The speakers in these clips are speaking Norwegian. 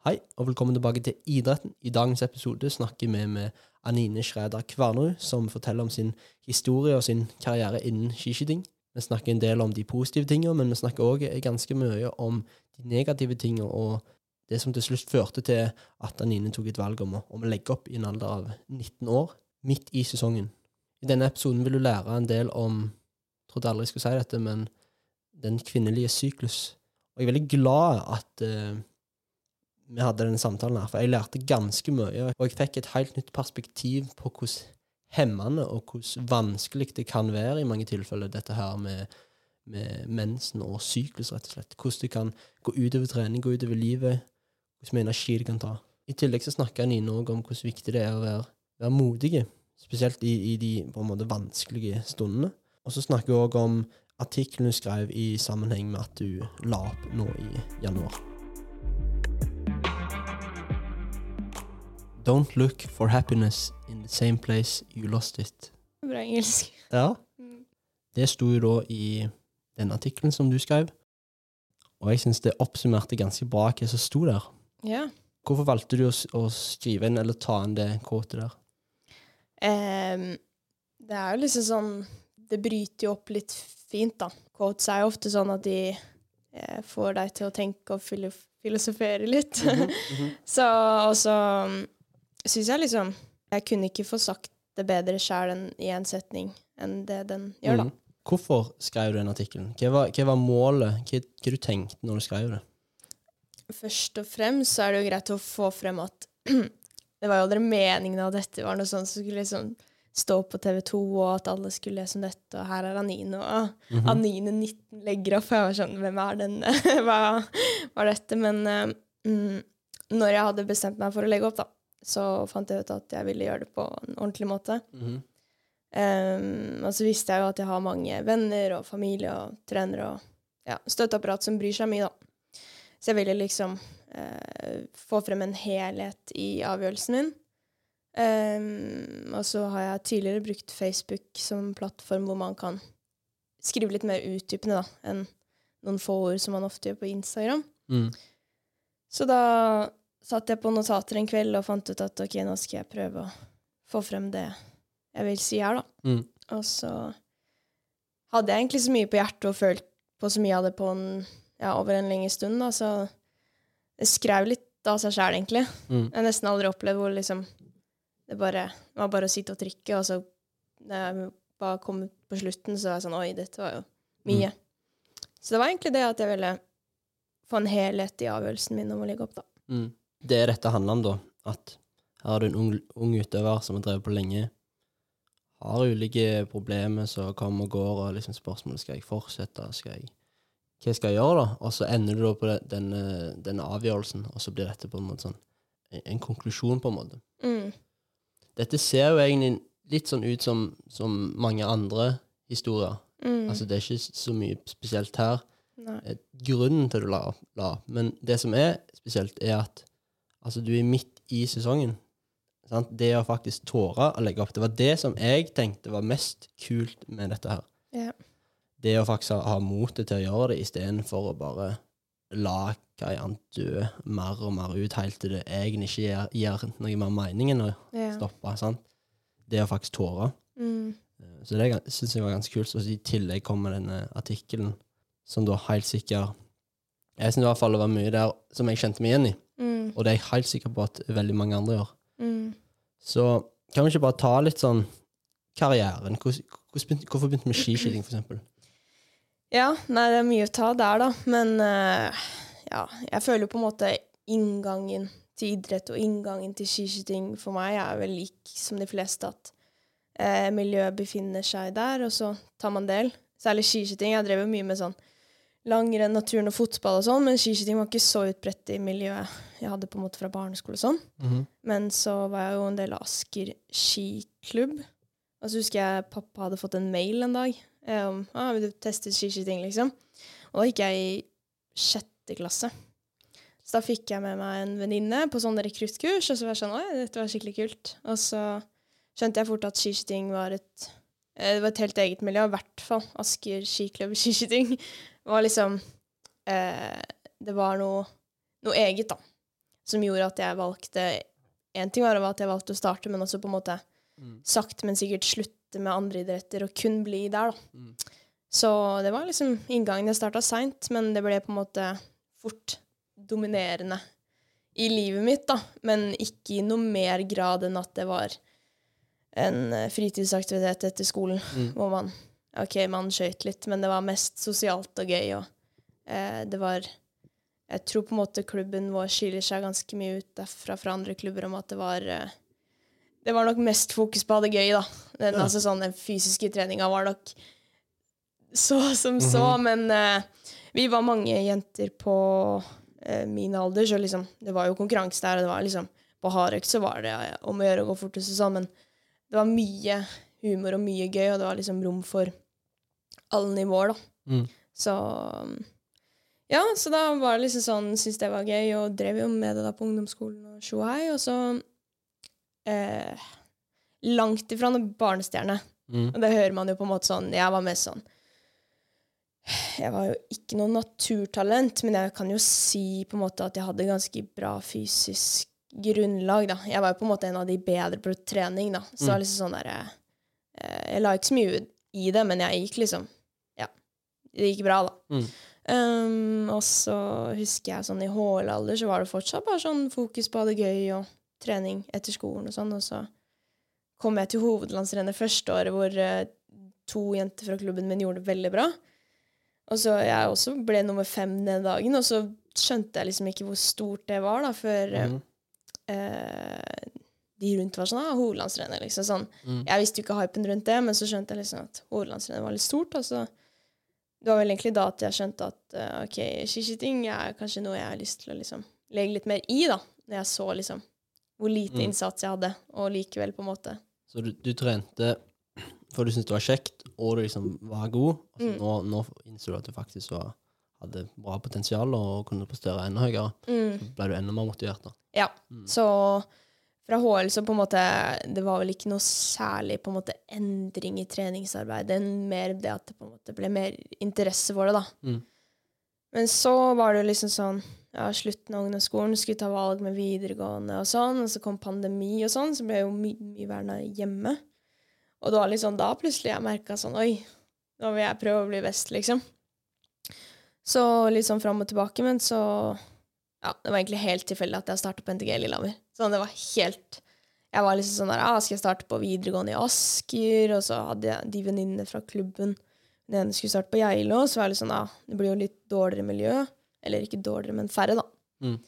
Hei, og velkommen tilbake til idretten. I dagens episode snakker vi med Anine Schræder Kvarnerud, som forteller om sin historie og sin karriere innen skiskyting. Vi snakker en del om de positive tingene, men vi snakker òg ganske mye om de negative tingene, og det som til slutt førte til at Anine tok et valg om å, om å legge opp i en alder av 19 år, midt i sesongen. I denne episoden vil du lære en del om Jeg trodde aldri jeg skulle si dette, men den kvinnelige syklus. Og jeg er veldig glad at eh, vi hadde denne samtalen her, for jeg lærte ganske mye, og jeg fikk et helt nytt perspektiv på hvordan hemmende og hvordan vanskelig det kan være i mange tilfeller, dette her med, med mensen og syklus, rett og slett. Hvordan det kan gå utover trening, gå utover livet, hvordan mye energi det kan ta. I tillegg så snakka Nine òg om hvordan viktig det er å være, være modige, spesielt i, i, de måte vanskelige stundene. Og så snakker hun òg om artikkelen hun skrev i sammenheng med at du la opp nå i januar. Don't look for happiness in the same place you lost it. Bra engelsk. Ja. Mm. Det sto jo da i den artikkelen som du skrev, og jeg syns det oppsummerte ganske bra hva som sto der. Ja. Hvorfor valgte du å, å skrive inn eller ta inn det kvotet der? Um, det er jo liksom sånn Det bryter jo opp litt fint, da. Quotes er jo ofte sånn at de eh, får deg til å tenke og filosofere litt. så og så um, syns jeg liksom Jeg kunne ikke få sagt det bedre sjæl i en setning enn det den gjør, da. Mm. Hvorfor skrev du den artikkelen? Hva var, hva var målet? Hva, hva du tenkte når du skrev det? Først og fremst så er det jo greit å få frem at det var jo aldri meningen at dette var noe sånt som skulle liksom stå på TV 2, og at alle skulle lese om dette, og her er Anine, og Mhm. Anine 19 legger opp. og Jeg var sånn Hvem er den? Hva var dette? Men mm, når jeg hadde bestemt meg for å legge opp, da, så fant jeg ut at jeg ville gjøre det på en ordentlig måte. Mhm. Um, og så visste jeg jo at jeg har mange venner og familie og trenere og ja, støtteapparat som bryr seg mye, da. Så jeg ville liksom uh, få frem en helhet i avgjørelsen min. Um, og så har jeg tidligere brukt Facebook som plattform hvor man kan skrive litt mer utdypende da, enn noen få ord som man ofte gjør på Instagram. Mm. Så da satt jeg på notater en kveld og fant ut at ok, nå skal jeg prøve å få frem det jeg vil si her, da. Mm. Og så hadde jeg egentlig så mye på hjertet og følt på så mye av det på en, ja, over en lengre stund, da, så det skrev litt av seg sjæl, egentlig. Mm. Jeg har nesten aldri opplevd hvor liksom det bare det var bare å sitte og trykke, og så når jeg bare kom på slutten, så var jeg sånn Oi, dette var jo mye. Så det var egentlig det at jeg ville få en helhet i avgjørelsen min om å legge opp, da. Mm. Det er dette handler om, da. At her har du en ung, ung utøver som har drevet på lenge. Har ulike problemer som kommer og går, og liksom spørsmålet skal jeg fortsette, skal jeg hva skal jeg gjøre, da? Og så ender du da på denne, denne avgjørelsen, og så blir dette på en måte sånn en, en konklusjon, på en måte. Mm. Dette ser jo egentlig litt sånn ut som, som mange andre historier. Mm. Altså, det er ikke så mye spesielt her. Nei. eh, grunnen til at du la opp. Men det som er spesielt, er at altså, du er midt i sesongen. Sant? Det å faktisk tåre å legge opp, det var det som jeg tenkte var mest kult med dette her. Ja. Det å faktisk ha, ha motet til å gjøre det, istedenfor å bare la Kayan dø mer og mer ut, helt til det egentlig ikke gir, gir noe mer mening enn å Ja. stoppe. Sant? Det å faktisk tåre. Mm. Eh, Så det syns jeg var ganske kult. Og i tillegg kommer denne artikkelen, som da helt sikkert Jeg syns i hvert fall det var mye der som jeg kjente meg igjen i, Mm. og det er jeg helt sikker på at veldig mange andre gjør. Mm. Så kan vi ikke bare ta litt sånn karrieren? Hvorfor begynte du med skiskyting, eksempel? Ja, nei, det er mye å ta der, da. Men uh, ja, jeg føler jo på en måte inngangen til idrett og inngangen til skiskyting for meg er vel lik som de fleste, at uh, miljøet befinner seg der, og så tar man del. Særlig skiskyting. Jeg drev jo mye med sånn langrenn, naturen og fotball og sånn, men skiskyting var ikke så utbredt i miljøet jeg hadde på en måte fra barneskole og sånn. Mhm. Men så var jeg jo en del av Asker skiklubb. Og så husker jeg pappa hadde fått en mail en dag eh, om ah, vil du teste skiskyting, liksom. Og da gikk jeg i sjette klasse. Så da fikk jeg med meg en venninne på sånne rekruttkurs, og så var jeg sånn Oi, dette var skikkelig kult. Og så skjønte jeg fort at skiskyting var et eh, Det var et helt eget miljø, i hvert fall. Asker skiklubb skiskyting var liksom eh, Det var noe, noe eget, da. som gjorde at jeg valgte En ting var at jeg valgte å starte, men også på en måte Mm. sakte, men sikkert slutte med andre idretter og kun bli der, da. Mm. Så det var liksom inngangen. Jeg starta seint, men det ble på en måte fort dominerende i livet mitt, da. Men ikke i noe mer grad enn at det var en eh, fritidsaktivitet etter skolen, Mm. hvor man OK, man skøyt litt, men det var mest sosialt og gøy, og eh, det var Jeg tror på en måte klubben vår skiller seg ganske mye ut derfra fra andre klubber om at det var eh, Det var nok mest fokus på å ha det gøy, da. Den, Ja. altså, sånn, den fysiske treninga var nok så som så, men eh, vi var mange jenter på eh, min alder, så liksom, det var jo konkurranse der, og det var liksom På hardøkt så var det om å gjøre å gå fortest og sånn, men det var mye humor og mye gøy, og det var liksom rom for alle nivåer, da. Mm. Så Ja, så da var det liksom sånn, syntes det var gøy, og drev jo med det da på ungdomsskolen og Shuai, og så eh, Langt ifra noen barnestjerne. Mm. Og det hører man jo på en måte sånn Jeg var mest sånn Jeg var jo ikke noe naturtalent, men jeg kan jo si på en måte at jeg hadde ganske bra fysisk grunnlag, da. Jeg var jo på en måte en av de bedre på trening, da. Så var liksom sånn derre eh, Jeg la ikke så mye i det, men jeg gikk liksom Ja. Det gikk bra, da. Mm. Um, og så husker jeg sånn i HL-alder så var det fortsatt bare sånn fokus på å ha det gøy og trening etter skolen og sånn, og så kom jeg til hovedlandsrennet første året hvor eh, to jenter fra klubben min gjorde det veldig bra. Og så jeg også ble nummer fem den dagen, og så skjønte jeg liksom ikke hvor stort det var, da, før mm. Eh, de rundt var sånn ah, hovedlandsrennet, liksom sånn. Mm. Jeg visste jo ikke hypen rundt det, men så skjønte jeg liksom at hovedlandsrennet var litt stort, Altså. det var vel egentlig da at jeg skjønte at uh, ok, skiskyting er kanskje noe jeg har lyst til å liksom legge litt mer i, da, når jeg så liksom hvor lite Mm. innsats jeg hadde, og likevel på en måte Så du, du trente for du syntes det var kjekt, og du liksom var god. Altså, Mm. nå, nå innså du at du faktisk var, hadde bra potensial og kunne prestere enda høyere. mm. Så ble du enda mer motivert. da. Ja. Mm. Så fra HL så på en måte Det var vel ikke noe særlig på en måte endring i treningsarbeidet, mer det at det på en måte ble mer interesse for det, da. Mm. Men så var det liksom sånn ja, slutten av ungdomsskolen, skulle ta valg med videregående og sånn, og så kom pandemi og sånn, så ble jeg jo my mye værende hjemme. Og var liksom da plutselig jeg merka sånn Oi, nå vil jeg prøve å bli best, liksom. Så litt sånn fram og tilbake, men så ja, det var egentlig helt tilfeldig at jeg starta på NTG Lillehammer. Sånn, det var helt Jeg var liksom sånn der ah, Skal jeg starte på videregående i Asker? Og så hadde jeg de venninnene fra klubben Den ene skulle starte på Geilo, så var jeg litt sånn ah, Det blir jo litt dårligere miljø. Eller ikke dårligere, men færre, da. Mm.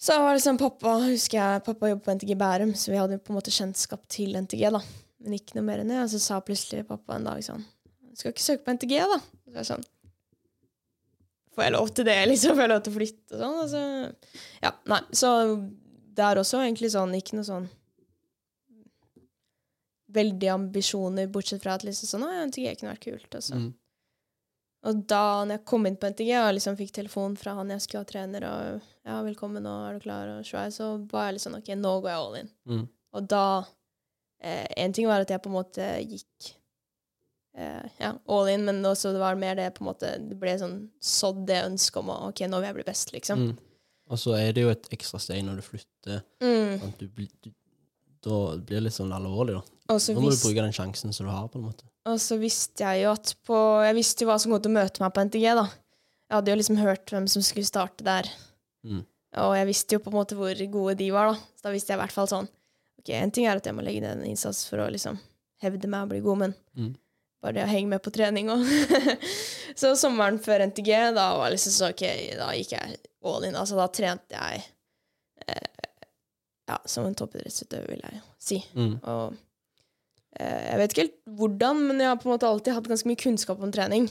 Så var sånn pappa husker jeg, pappa jobbet på NTG Bærum, så vi hadde på en måte kjennskap til NTG, da. Men ikke noe mer enn det. Og så sa plutselig pappa en dag sånn Skal ikke søke på NTG, da? Så jeg sånn Får jeg lov til det, liksom? Får jeg lov til å flytte og sånn? Altså, ja, nei, så det er også egentlig sånn Ikke noe sånn veldig ambisjoner, bortsett fra at liksom sånn, å, NTG kunne vært kult. Og. Mm. og da når jeg kom inn på NTG og liksom fikk telefon fra han jeg skulle ha trener, og ja, velkommen, og er du klar, og try, så var jeg litt sånn, ok, nå går jeg all in. Mm. Og da eh, En ting var at jeg på en måte gikk eh, ja, all in, men også det var mer det på en måte Det ble sånn sådd det ønsket om å OK, nå vil jeg bli best, liksom. Mm. Og så er det jo et ekstra steg når du flytter. Mm. Sant? Du, du, da blir det litt sånn alvorlig, da. Også Nå må du bruke den sjansen som du har, på en måte. og så visste jeg jo at på Jeg visste jo hva som kom til å møte meg på NTG, da. Jeg hadde jo liksom hørt hvem som skulle starte der. Mm. Og jeg visste jo på en måte hvor gode de var, da. Så da visste jeg i hvert fall sånn Ok, en ting er at jeg må legge ned en innsats for å liksom hevde meg og bli god, men Mm. Bare det å henge med på trening òg. så sommeren før NTG, da var liksom så ok, da gikk jeg all in. Altså da trente jeg eh, ja, som en toppidrettsutøver, vil jeg si. Mm. Og eh, jeg vet ikke helt hvordan, men jeg har på en måte alltid hatt ganske mye kunnskap om trening.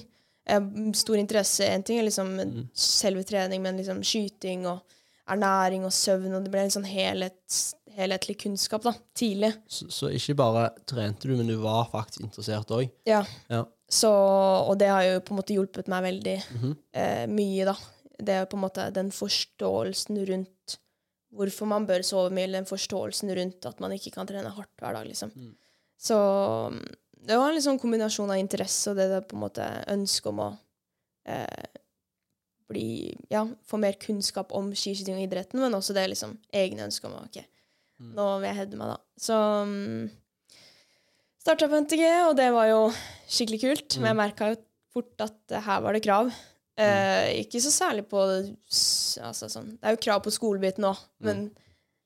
Har stor interesse. En ting er liksom Mm. selve trening, men liksom skyting og ernæring og søvn, og det ble en sånn helhet, helhetlig kunnskap da, tidlig. Så, så ikke bare trente du, men du var faktisk interessert òg. Ja. Ja. Så, og det har jo på en måte hjulpet meg veldig Mhm. eh, mye, da. Det er på en måte den forståelsen rundt hvorfor man bør sove mye, eller den forståelsen rundt at man ikke kan trene hardt hver dag, liksom. Mm. Så mm, det var en sånn kombinasjon av interesse og det der på en måte ønsket om å eh, bli, ja, få mer kunnskap om skiskyting og idretten, men også det liksom egne ønsket om ok, Mm. nå vil jeg hevde meg, da. Så um, starta på NTG, og det var jo skikkelig kult. Men jeg merka jo fort at her var det krav. Eh, ikke så særlig på altså sånn, Det er jo krav på skolebiten òg, men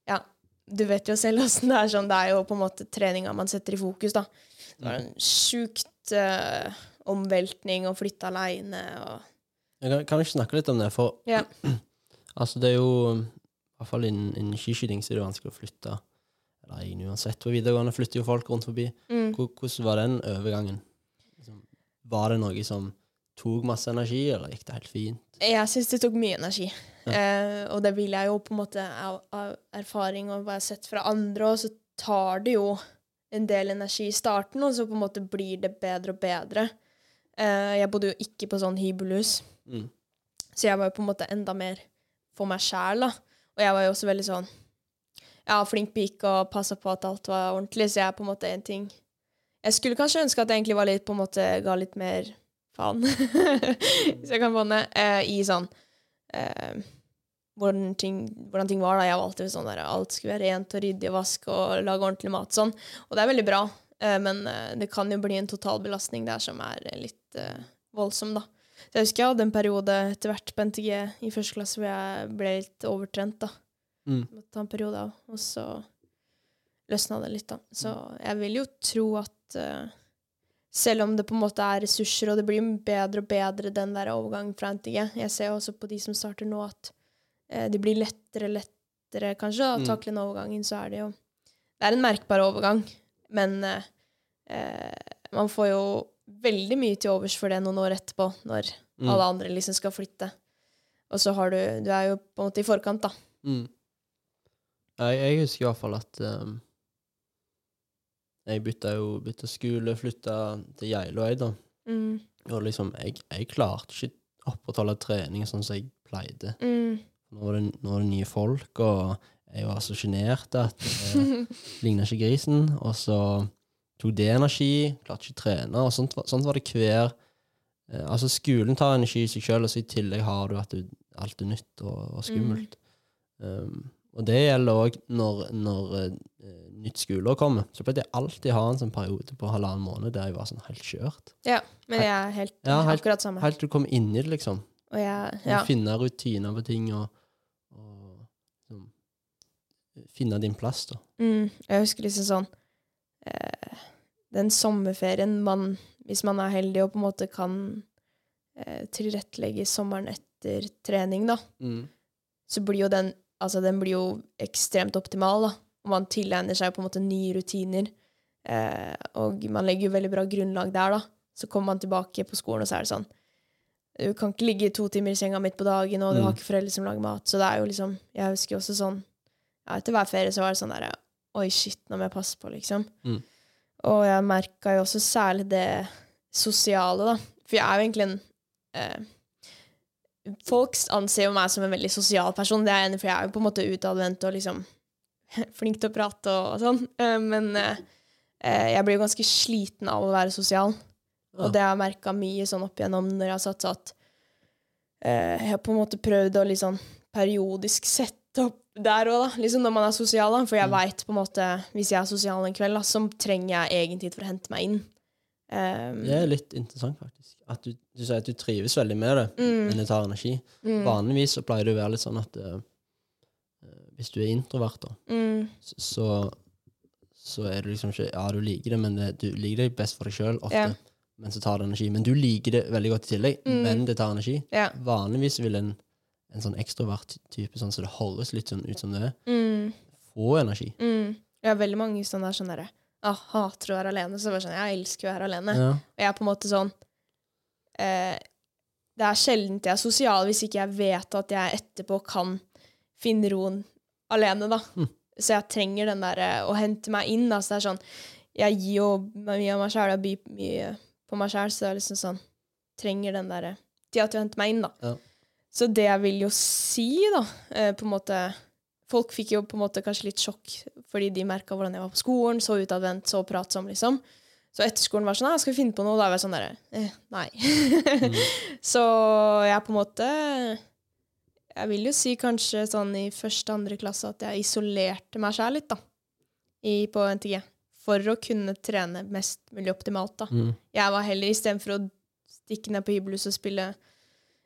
ja, du vet jo selv åssen det er. sånn, Det er jo på en måte treninga man setter i fokus. da. Det var en sjukt uh, omveltning og flytte aleine og kan, kan vi snakke litt om det? For Ja. altså, det er jo hvert fall innen, innen skiskyting så er det vanskelig å flytte. Eller egentlig uansett på videregående flytter jo folk rundt forbi. mm. Hvordan var den overgangen? Liksom, var det noe som tok masse energi, eller gikk det helt fint? Jeg syns det tok mye energi. Eh, og det vil jeg jo på en måte av, av erfaring og hva jeg har sett fra andre, og så tar det jo en del energi i starten, og så på en måte blir det bedre og bedre. Eh, jeg bodde jo ikke på sånn hybelhus, Mm. så jeg var jo på en måte enda mer for meg sjæl, da. Og jeg var jo også veldig sånn ja, flink pike og passa på at alt var ordentlig, så jeg er på en måte en ting Jeg skulle kanskje ønske at jeg egentlig var litt, på en måte ga litt mer faen, hvis jeg kan det, eh, i sånn eh, hvordan, ting, hvordan ting var da. Jeg var alltid sånn der alt skulle være rent og ryddig og vaske og lage ordentlig mat sånn. Og det er veldig bra, eh, men eh, det kan jo bli en totalbelastning der som er litt eh, voldsom, da. Så jeg husker jeg hadde en periode etter hvert på NTG i første klasse hvor jeg ble litt overtrent, da. Mm. Måtte ta en periode av, og så løsna det litt, da. Så jeg vil jo tro at uh, selv om det på en måte er ressurser, og det blir bedre og bedre den der overgangen fra NTG Jeg ser jo også på de som starter nå, at uh, det blir lettere lettere kanskje å Mm. takle den overgangen. Så er det jo Det er en merkbar overgang, men uh, man får jo veldig mye til overs for det noen år etterpå, når Mm. alle andre liksom skal flytte. Og så har du Du er jo på en måte i forkant, da. Mm. Jeg, jeg husker fall at um, jeg bytta jo bytta skole, flytta til Geiløy, da. Mm. Og liksom, jeg, jeg klarte ikke å opprettholde trening sånn som jeg pleide. Mm. Nå var det, nå var det nye folk, og jeg var så sjenert at jeg ligna ikke grisen. Og så tok det energi, klarte ikke å trene, og sånt, sånt var det hver eh, Altså, skolen tar energi i seg sjøl, og så i tillegg har du at du, alt er nytt og, og skummelt. Um, og det gjelder òg når, når uh, nytt skoleår kommer. Så pleide jeg alltid ha en sånn periode på halvannen måned der jeg var sånn helt kjørt. Ja, men jeg er helt, Ja, helt- akkurat samme. Helt til du kom inn i det, liksom. Og jeg, ja. Finne rutiner på ting og, og um, finne din plass, da. Mm, jeg husker liksom sånn eh, Den sommerferien man, hvis man er heldig og på en måte kan eh, tilrettelegge sommeren etter trening, da, så blir jo den Altså, den blir jo ekstremt optimal, da. Man tilegner seg på en måte nye rutiner. Eh, og man legger jo veldig bra grunnlag der, da. Så kommer man tilbake på skolen, og så er det sånn Du kan ikke ligge to timer i senga midt på dagen, og du Mm. har ikke foreldre som lager mat. Så det er jo liksom Jeg husker også sånn ja, Etter hver ferie så var det sånn derre Oi, shit, nå må jeg passe på, liksom. Mm. Og jeg merka jo også særlig det sosiale, da. For jeg er jo egentlig en eh, Folk anser jo meg som en veldig sosial person, det er jeg enig for jeg er jo på en måte utadvendt og liksom flink til å prate og, og sånn. Eh, men eh, eh, jeg blir jo ganske sliten av å være sosial. Ja. Og det har jeg merka mye sånn opp igjennom når jeg har satsa at eh, Jeg har på en måte prøvd å liksom periodisk sette opp der òg, da. Liksom når man er sosial, da. For jeg Mm. veit på en måte Hvis jeg er sosial en kveld, da, så trenger jeg egen tid for å hente meg inn. Um, Det er litt interessant, faktisk. At du, du sier at du trives veldig med det, Mm. men det tar energi. mm, Vanligvis så pleier det å være litt sånn at eh, hvis du er introvert, da, mm, så, så, så er du liksom ikke Ja, du liker det, men det, du liker det best for deg sjøl ofte. Yeah. Men så tar det energi. Men du liker det veldig godt i tillegg, Mm. men det tar energi. Yeah. Vanligvis vil en, en sånn ekstrovert type, sånn så det høres litt sånn ut som det er, Mm, få energi. mm. Jeg har veldig mange sånne der sånn derre ah, Hater å være alene. Så er bare sånn, jeg elsker å være alene. Ja. Og jeg er på en måte sånn eh, Det er sjelden jeg er sosial hvis ikke jeg vet at jeg etterpå kan finne roen alene, da. Mm. Så jeg trenger den der eh, å hente meg inn. Da. Så det er sånn Jeg gir jo mye av meg sjæl og byr mye på meg sjæl, så det er liksom sånn Trenger den derre tida til å hente meg inn, da. Ja. Så det jeg vil jo si, da, eh, på en måte Folk fikk jo på en måte kanskje litt sjokk fordi de merka hvordan jeg var på skolen, så utadvendt, så pratsom, liksom. Så etterskolen var sånn ah, 'Skal vi finne på noe?' Da var jeg sånn derre eh, Nei. Mm. så jeg på en måte Jeg vil jo si kanskje sånn i første andre klasse at jeg isolerte meg sjæl litt, da. I, på NTG. For å kunne trene mest mulig optimalt, da. Mm. Jeg var heller istedenfor å stikke ned på hybelhuset og spille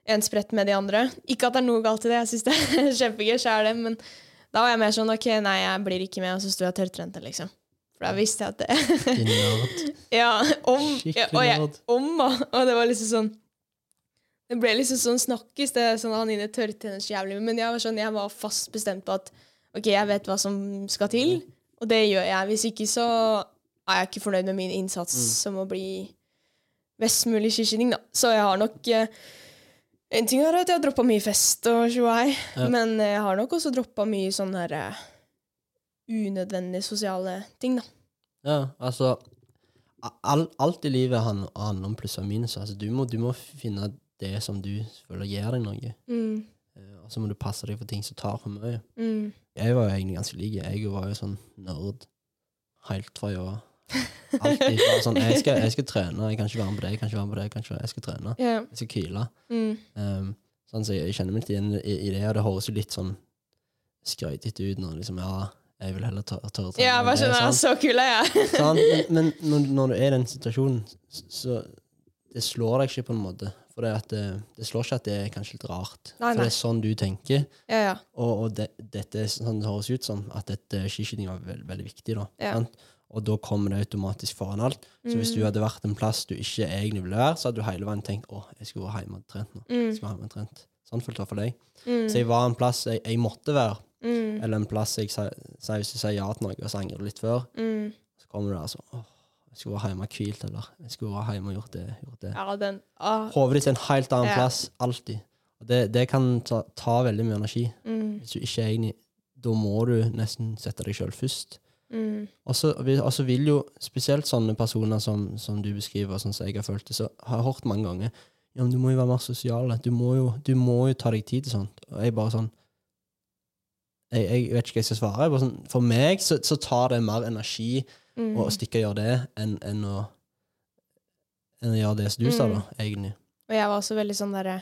en sprett med de andre. Ikke at det er noe galt i det, jeg syns det er kjempegøy, det, men da var jeg mer sånn OK, nei, jeg blir ikke med, og så sto jeg tørrtrent, liksom. For da visste jeg at det. Ja, om ja, og jeg, om, da. Og det var liksom sånn Det ble liksom sånn snakkis, det sånn han inne tørrtrener så jævlig. Men jeg var sånn, jeg var fast bestemt på at OK, jeg vet hva som skal til, og det gjør jeg. Hvis ikke så er jeg ikke fornøyd med min innsats Mm. som å bli best mulig skiskyting, da. Så jeg har nok eh, En ting er at jeg har droppa mye fest og tjoei, Ja. men jeg har nok også droppa mye sånne her uh, unødvendige sosiale ting, da. Ja, altså all, Alt i livet handler, om pluss og minus. Altså, du, må, du må finne det som du føler gir deg noe. Mm, Eh, Og så må du passe deg for ting som tar for mye. mm, Jeg var jo egentlig ganske lik. Jeg var jo sånn nerd helt fra jeg var Alltid sånn jeg skal, jeg skal trene, jeg kan ikke være med på det, jeg kan ikke være med på det, jeg, kan ikke, jeg skal trene. Yeah. Jeg skal kyle. Mm, Um, sånn, så jeg kjenner meg litt igjen i, i det, og det høres jo litt sånn skrøytete ut når liksom, ja, jeg vil heller tørre tør trene. Ja, bare skjønner, så kul er jeg. Sant? Men, men når, når du er i den situasjonen, så det slår deg ikke på en måte. For det, at det, det slår ikke at det er kanskje litt rart. Nei, For det er sånn du tenker. Ja, ja. Og, og det, dette sånn det høres ut som, at dette skiskyting var veld, veldig viktig. da. Ja. Sant? Og da kommer det automatisk foran alt. Så hvis du Mm. hadde vært en plass du ikke egentlig ville være, så hadde du hele veien tenkt å, jeg skulle vært hjemme og trent nå. Jeg Mm, skulle være hjemme og trent. Sånn følte det for deg. mm, Så jeg var en plass jeg, jeg måtte være, mm, eller en plass jeg sier hvis du sier ja til noe, og så angrer du litt før, mm. så kommer du der sånn så åh, jeg skulle vært hjemme og hvilt, eller jeg skulle vært hjemme og gjort det. gjort det. Ja, den Hodet ditt er en helt annen Ja. plass, alltid. Og det, det kan ta, ta veldig mye energi. mm, Hvis du ikke er egentlig Da må du nesten sette deg sjøl først. Mm, Og så vil- jo spesielt sånne personer som, som du beskriver, sånn som jeg har følt det, så har jeg hørt mange ganger ja, men du må jo være mer sosial. Du du må jo ta deg tid til sånt. Og jeg bare sånn Jeg, jeg vet ikke hva jeg skal svare. Jeg sånn, for meg så, så tar det mer energi mm. å stikke og gjøre det enn, enn, å, enn å gjøre det som du sa, da, egentlig. Og jeg var også veldig sånn derre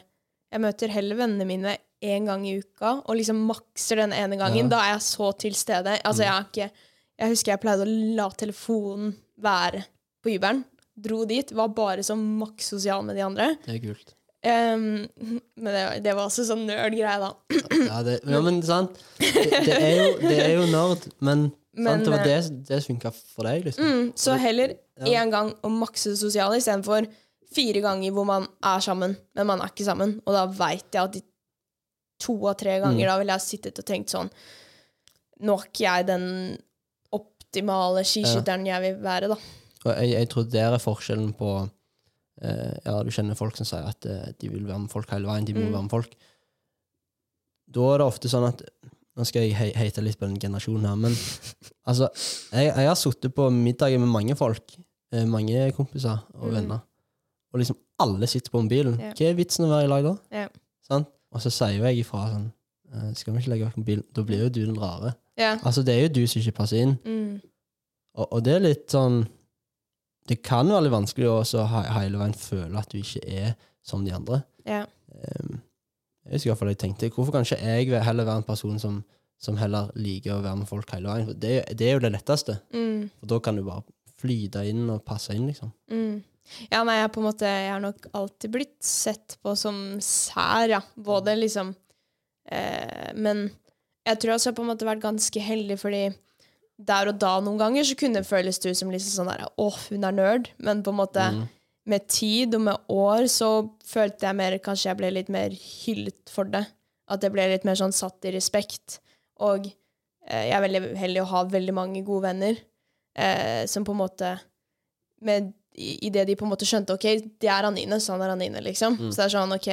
Jeg møter heller vennene mine én gang i uka, og liksom makser den ene gangen. Ja. Da er jeg så til stede. Altså, Mm. jeg har ikke Jeg husker jeg pleide å la telefonen være på Uberen. Dro dit, var bare så maks sosial med de andre. Det er kult. Um, men det, det var også sånn nerd-greie, da. Ja, det, ja men sant. Det, det, er jo, det er jo nerd, men, Men, sant, det var eh, det, det funka for deg, liksom. Mm, så heller Ja. gang å makse det sosiale istedenfor fire ganger hvor man er sammen, men man er ikke sammen. Og da veit jeg at de to av tre ganger Mm. da ville jeg sittet og tenkt sånn Nå er ikke jeg den optimale skiskytteren jeg vil være, da. Og jeg, jeg tror der er forskjellen på eh, Ja, du kjenner folk som sier at eh, de vil være med folk hele veien, de må Mm. være med folk. Da er det ofte sånn at Nå skal jeg he- heite litt på den generasjonen her, men altså Jeg, jeg har sittet på middager med mange folk, eh, mange kompiser og Mm. venner, og liksom alle sitter på mobilen. Ja. Hva er vitsen å være i lag da? Ja. Sånn? Og så sier jo jeg ifra sånn eh, Skal vi ikke legge vekk mobilen? Da blir jo du den rare. Ja. Altså, det er jo du som ikke passer inn. Mm. Og, og det er litt sånn Det kan være litt vanskelig å hele veien føle at du ikke er som de andre. Yeah. Um, jeg husker i hvert fall jeg tenkte Hvorfor kan ikke jeg heller være en person som, som heller liker å være med folk hele veien? For det, det er jo det letteste. Mm. For da kan du bare flyte inn og passe inn, liksom. Mm. Ja, nei, jeg, på en måte, jeg har nok alltid blitt sett på som sær, ja. Både liksom eh, Men jeg tror også jeg på en måte vært ganske heldig, fordi der og da noen ganger så kunne det føles du som liksom sånn der åh, hun er nerd. Men på en måte Mm. med tid og med år så følte jeg mer Kanskje jeg ble litt mer hyllet for det. At jeg ble litt mer sånn satt i respekt. Og eh, jeg er veldig heldig å ha veldig mange gode venner eh, som på en måte med, i, i det de på en måte skjønte OK, det er Anine, så han er Anine, liksom. Mm. Så det er sånn OK,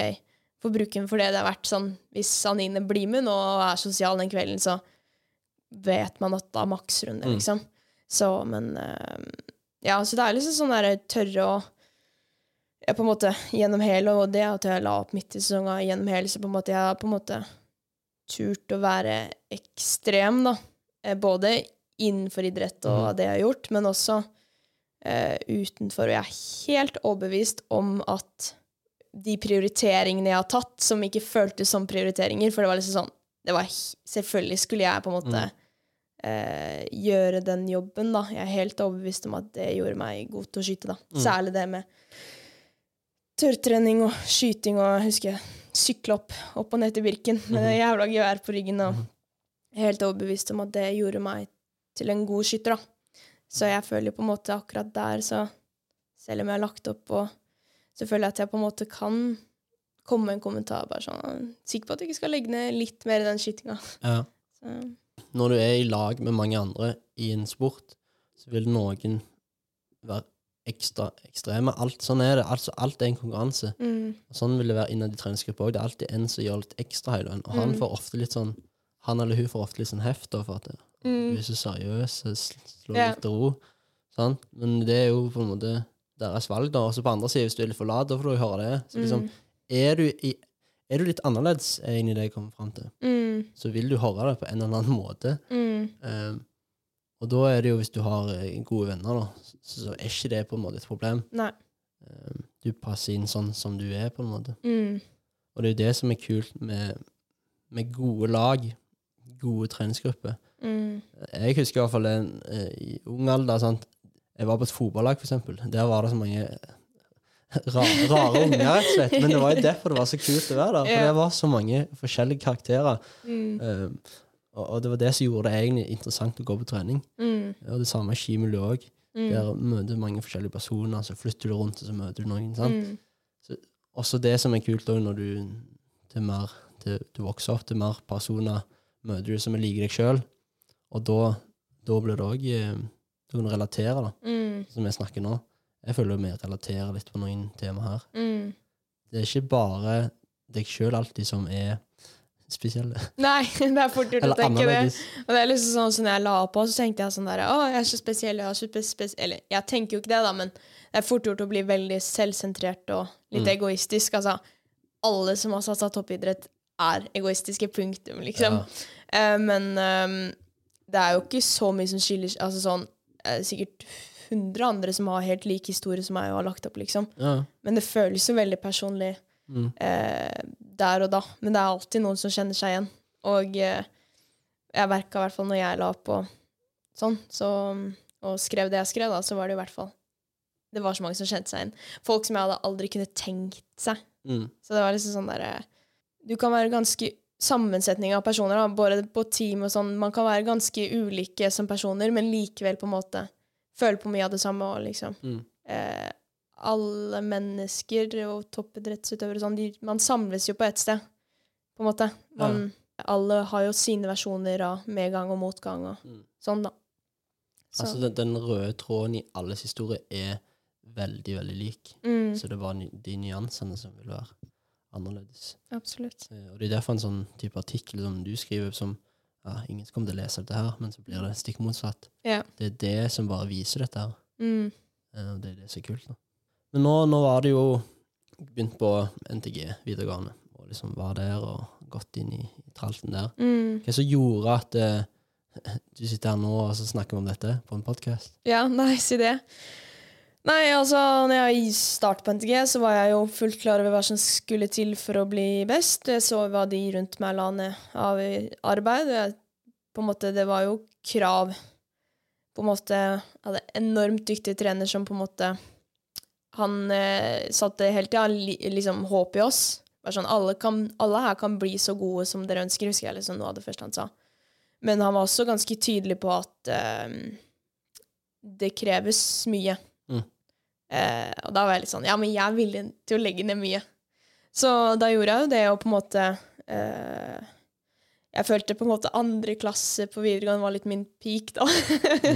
får bruke den for det det er verdt. Sånn, hvis Anine blir med nå og er sosial den kvelden, så vet man at da makser hun det, Mm. liksom. Så, men eh, Ja, så det er liksom sånn derre tørre å jeg på en måte Gjennom hele, og det at jeg la opp midt i sesongen, gjennom hele, så på en måte jeg har på en måte turt å være ekstrem, da. Eh, Både innenfor idrett og Mhm. det jeg har gjort, men også eh, utenfor, og jeg er helt overbevist om at de prioriteringene jeg har tatt, som ikke føltes som prioriteringer, for det var liksom sånn det var, Selvfølgelig skulle jeg på en måte eh, gjøre den jobben, da. Jeg er helt overbevist om at det gjorde meg god til å skyte, da. Særlig det med tørrtrening og skyting og jeg husker jeg sykle opp, opp og ned til Birken med det jævla gevær på ryggen. Og jeg er helt overbevist om at det gjorde meg til en god skytter, da. Så jeg føler på en måte akkurat der, så selv om jeg har lagt opp og så føler jeg at jeg på en måte kan komme med en kommentar bare sånn Sikker på at du ikke skal legge ned litt mer i den skytinga. Ja. Så, Når du er i lag med mange andre i en sport, så vil noen være ekstra ekstreme. Alt, sånn er det. Altså, alt er en konkurranse. mm, sånn vil det være innad i treningsgruppa òg. Det er alltid en som gjør litt ekstra hele veien. Og han Mm. får ofte litt sånn Han eller hun får ofte litt sånn heft for at det, du mm, er så seriøs, sl- slå Ja. litt ro. Sant? Men det er jo på en måte deres valg, da. Og så på andre sida, hvis du er litt for da får du høre det. Så liksom, mm, er, du i, er du litt annerledes, er egentlig det jeg kommer fram til, mm, så vil du høre det på en eller annen måte. mm, Um, og da er det jo, hvis du har eh, gode venner, da, så, så er ikke det på en måte et problem. Um, du passer inn sånn som du er, på en måte. Mm, Og det er jo det som er kult med, med gode lag, gode treningsgrupper. mm, Jeg husker i hvert fall en, uh, i ung alder sant? Jeg var på et fotballag, eksempel. Der var det så mange rare, rare unger, rett og slett. Men det var jo derfor det var så kult å være der. For det var så mange forskjellige karakterer. mm, Um, og, og det var det som gjorde det egentlig interessant å gå på trening. mm, Og det samme i skimiljøet òg. mm, Der møter du mange forskjellige personer, så flytter du rundt, og så møter du noen. sant? mm, Også det som er kult òg, når du til mer, til, du vokser opp til mer personer, møter du som er like deg sjøl. Og da, da blir det òg Du kan relatere, da, mm, som vi snakker nå. Jeg føler vi relaterer litt på noen tema her. mm. Det er ikke bare deg sjøl alltid som er spesielle. Nei, det er fort gjort å tenke det. Og det er liksom sånn som jeg la på, så tenkte jeg sånn der Å, jeg er så spesiell, jeg er så spesiell Eller jeg tenker jo ikke det, da, men det er fort gjort å bli veldig selvsentrert og litt Mm. egoistisk. Altså, alle som har satsa toppidrett, er egoistiske, punktum, liksom. Ja. Uh, men um, det er jo ikke så mye som skiller Altså sånn Sikkert 100 andre som har helt lik historie som meg og har lagt opp, liksom. Ja. Men det føles jo veldig personlig Mm. eh, der og da. Men det er alltid noen som kjenner seg igjen. Og eh, jeg merka i hvert fall når jeg la opp og sånn, så, og skrev det jeg skrev, da, så var det i hvert fall Det var så mange som kjente seg igjen. Folk som jeg hadde aldri kunne tenkt seg. Mm. Så det var liksom sånn derre Du kan være ganske Sammensetning av personer, da, både på team og sånn. Man kan være ganske ulike som personer, men likevel på en måte føle på mye av det samme og liksom Mm. eh, alle mennesker og toppidrettsutøvere sånn, de, man samles jo på ett sted, på en måte. Man, Alle har jo sine versjoner av medgang og motgang og Mm. sånn, da. Så, Altså, den, den røde tråden i alles historie er veldig, veldig lik. mm, Så det var de nyansene som vil være annerledes. absolutt. Eh, Og det er derfor en sånn type artikkel som du skriver, som ja, ingen kommer til å lese dette her, men så blir det stikk motsatt. Ja. Det er det som bare viser dette her. Mm, Eh, Og det er det som er kult. Da. Men nå, nå var det jo begynt på NTG videregående, og liksom var der og gått inn i, i tralten der. mm. Hva som gjorde at uh, du sitter her nå og så snakker om dette på en podkast? Ja, nei, si det. Nei, altså, når jeg startet på NTG, så var jeg jo fullt klar over hva som skulle til for å bli best. Jeg så hva de rundt meg la ned av arbeid. Jeg, på en måte, det var jo krav. På en måte Jeg hadde enormt dyktig trener som på en måte Han eh, satte hele tida li, liksom håp i oss. Bare sånn, alle, kan, alle her kan bli så gode som dere ønsker, husker jeg liksom noe av det første han sa. Men han var også ganske tydelig på at eh, det kreves mye. Mm. Eh, og da var jeg litt sånn Ja, men jeg er villig til å legge ned mye. Så da gjorde jeg jo det, og på en måte eh, Jeg følte på en måte andre klasse på videregående var litt min peak, da.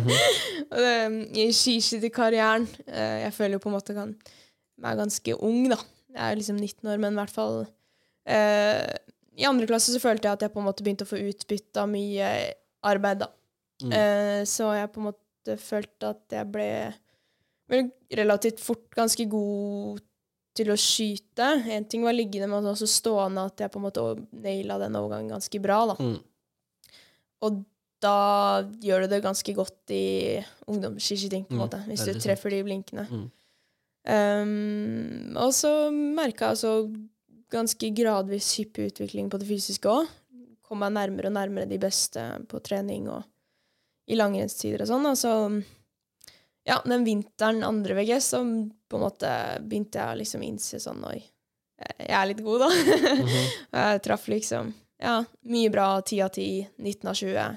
Og det- I skiskytterkarrieren. Eh, jeg føler jo på en måte kan er ganske ung, da. Jeg er liksom 19 år, men i hvert fall eh, I andre klasse så følte jeg at jeg på en måte begynte å få utbytte av mye arbeid, da. Mm. Eh, så jeg på en måte følte at jeg ble vel relativt fort ganske god til å skyte. En ting var liggende, men også stående at jeg på en måte naila den overgangen ganske bra. da. Mm. Og da gjør du det ganske godt i ungdomsskiskyting, på en Mm, måte, hvis du treffer de blinkene. Mm. Um, og så merka jeg altså ganske gradvis hyppig utvikling på det fysiske òg. Kom meg nærmere og nærmere de beste på trening og i langrennstider og sånn. Og så, ja, den vinteren andre VG, så på en måte begynte jeg å liksom innse sånn Oi, jeg er litt god, da. Mhm. Og jeg traff liksom ja, mye bra. 10 av 10, 19 av 20.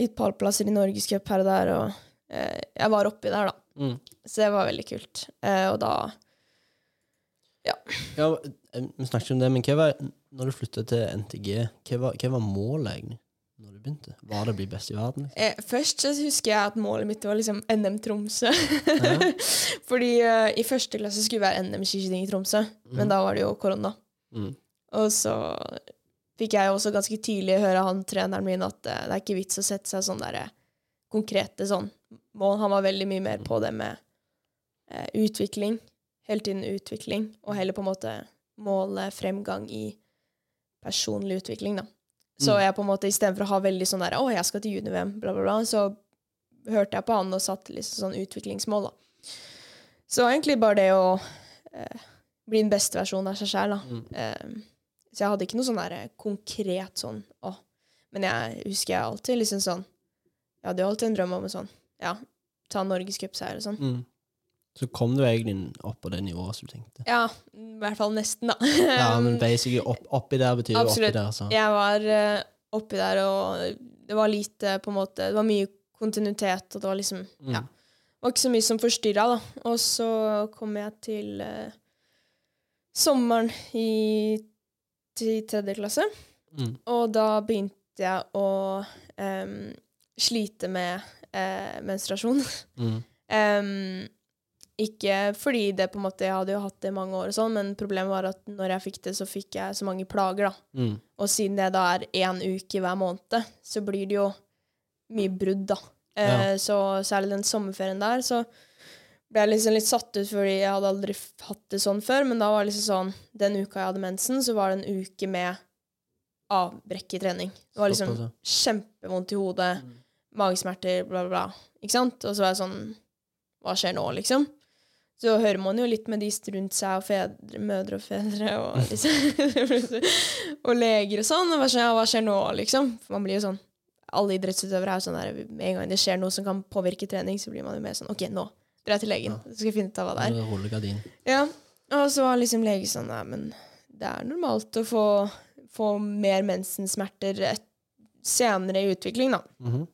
Litt pallplasser i Norgescup her og der, og eh, jeg var oppi der, da. Mm. Så det var veldig kult. Eh, og da Ja, ja. vi snakket om det, men hva var, når du flyttet til NTG, hva var, hva var målet egentlig? Begynte? Var det å bli best i verden? Liksom? eh, Først så husker jeg at målet mitt var liksom NM Tromsø. Ja. Fordi uh, i første klasse skulle vi være NM skiskyting i Tromsø, men Mhm. da var det jo korona. Mm. Og så fikk jeg også ganske tidlig høre han treneren min at uh, det er ikke vits å sette seg sånn derre konkrete sånn mål. Han var veldig mye mer på det med uh, utvikling. Hele tiden utvikling, og heller på en måte måle fremgang i personlig utvikling, da. Så Mm. jeg på en måte istedenfor å ha veldig sånn der Å, jeg skal til junior-VM, bla, bla, bla, så hørte jeg på han og satte liksom sånn utviklingsmål, da. Så egentlig bare det å eh, bli den beste versjonen av seg sjæl, da. Mm. Eh, så jeg hadde ikke noe sånn der konkret sånn å. Men jeg husker jeg alltid liksom sånn Jeg hadde jo alltid en drøm om en sånn Ja, ta norgescupseier og sånn. Mm. Så kom du egentlig opp på det nivået som du tenkte? Ja, i hvert fall nesten, da. Ja, men basically opp, oppi der betyr jo oppi der, så Jeg var uh, oppi der, og det var lite på en måte Det var mye kontinuitet, og det var liksom mm. Ja. Det var ikke så mye som forstyrra, da. Og så kom jeg til uh, sommeren i til tredje klasse. Mm. Og da begynte jeg å um, slite med uh, menstruasjon. Mm. Em, ikke fordi det på en måte, jeg hadde jo hatt det i mange år, og sånn, men problemet var at når jeg fikk det, så fikk jeg så mange plager. da. Mm. Og siden det da er én uke hver måned, så blir det jo mye brudd, da. Eh, Så særlig den sommerferien der, så ble jeg liksom litt satt ut fordi jeg hadde aldri hatt det sånn før. Men da var det liksom sånn Den uka jeg hadde mensen, så var det en uke med avbrekk i trening. Det var liksom kjempevondt i hodet, magesmerter, bla, bla, bla. Ikke sant? Og så var jeg sånn Hva skjer nå, liksom? Så hører man jo litt med de rundt seg, og fedre, mødre og fedre, og, liksom, og leger og sånn. Og bare sånn, ja, hva skjer nå, liksom? For man blir jo sånn Alle idrettsutøvere er jo sånn der Med en gang det skjer noe som kan påvirke trening, så blir man jo mer sånn OK, nå drar jeg til legen. Ja. Så skal jeg finne ut av hva det er. Nå gardin. Ja, og så var liksom legen sånn Nei, men det er normalt å få, få mer mensensmerter senere i utvikling, da. Mhm.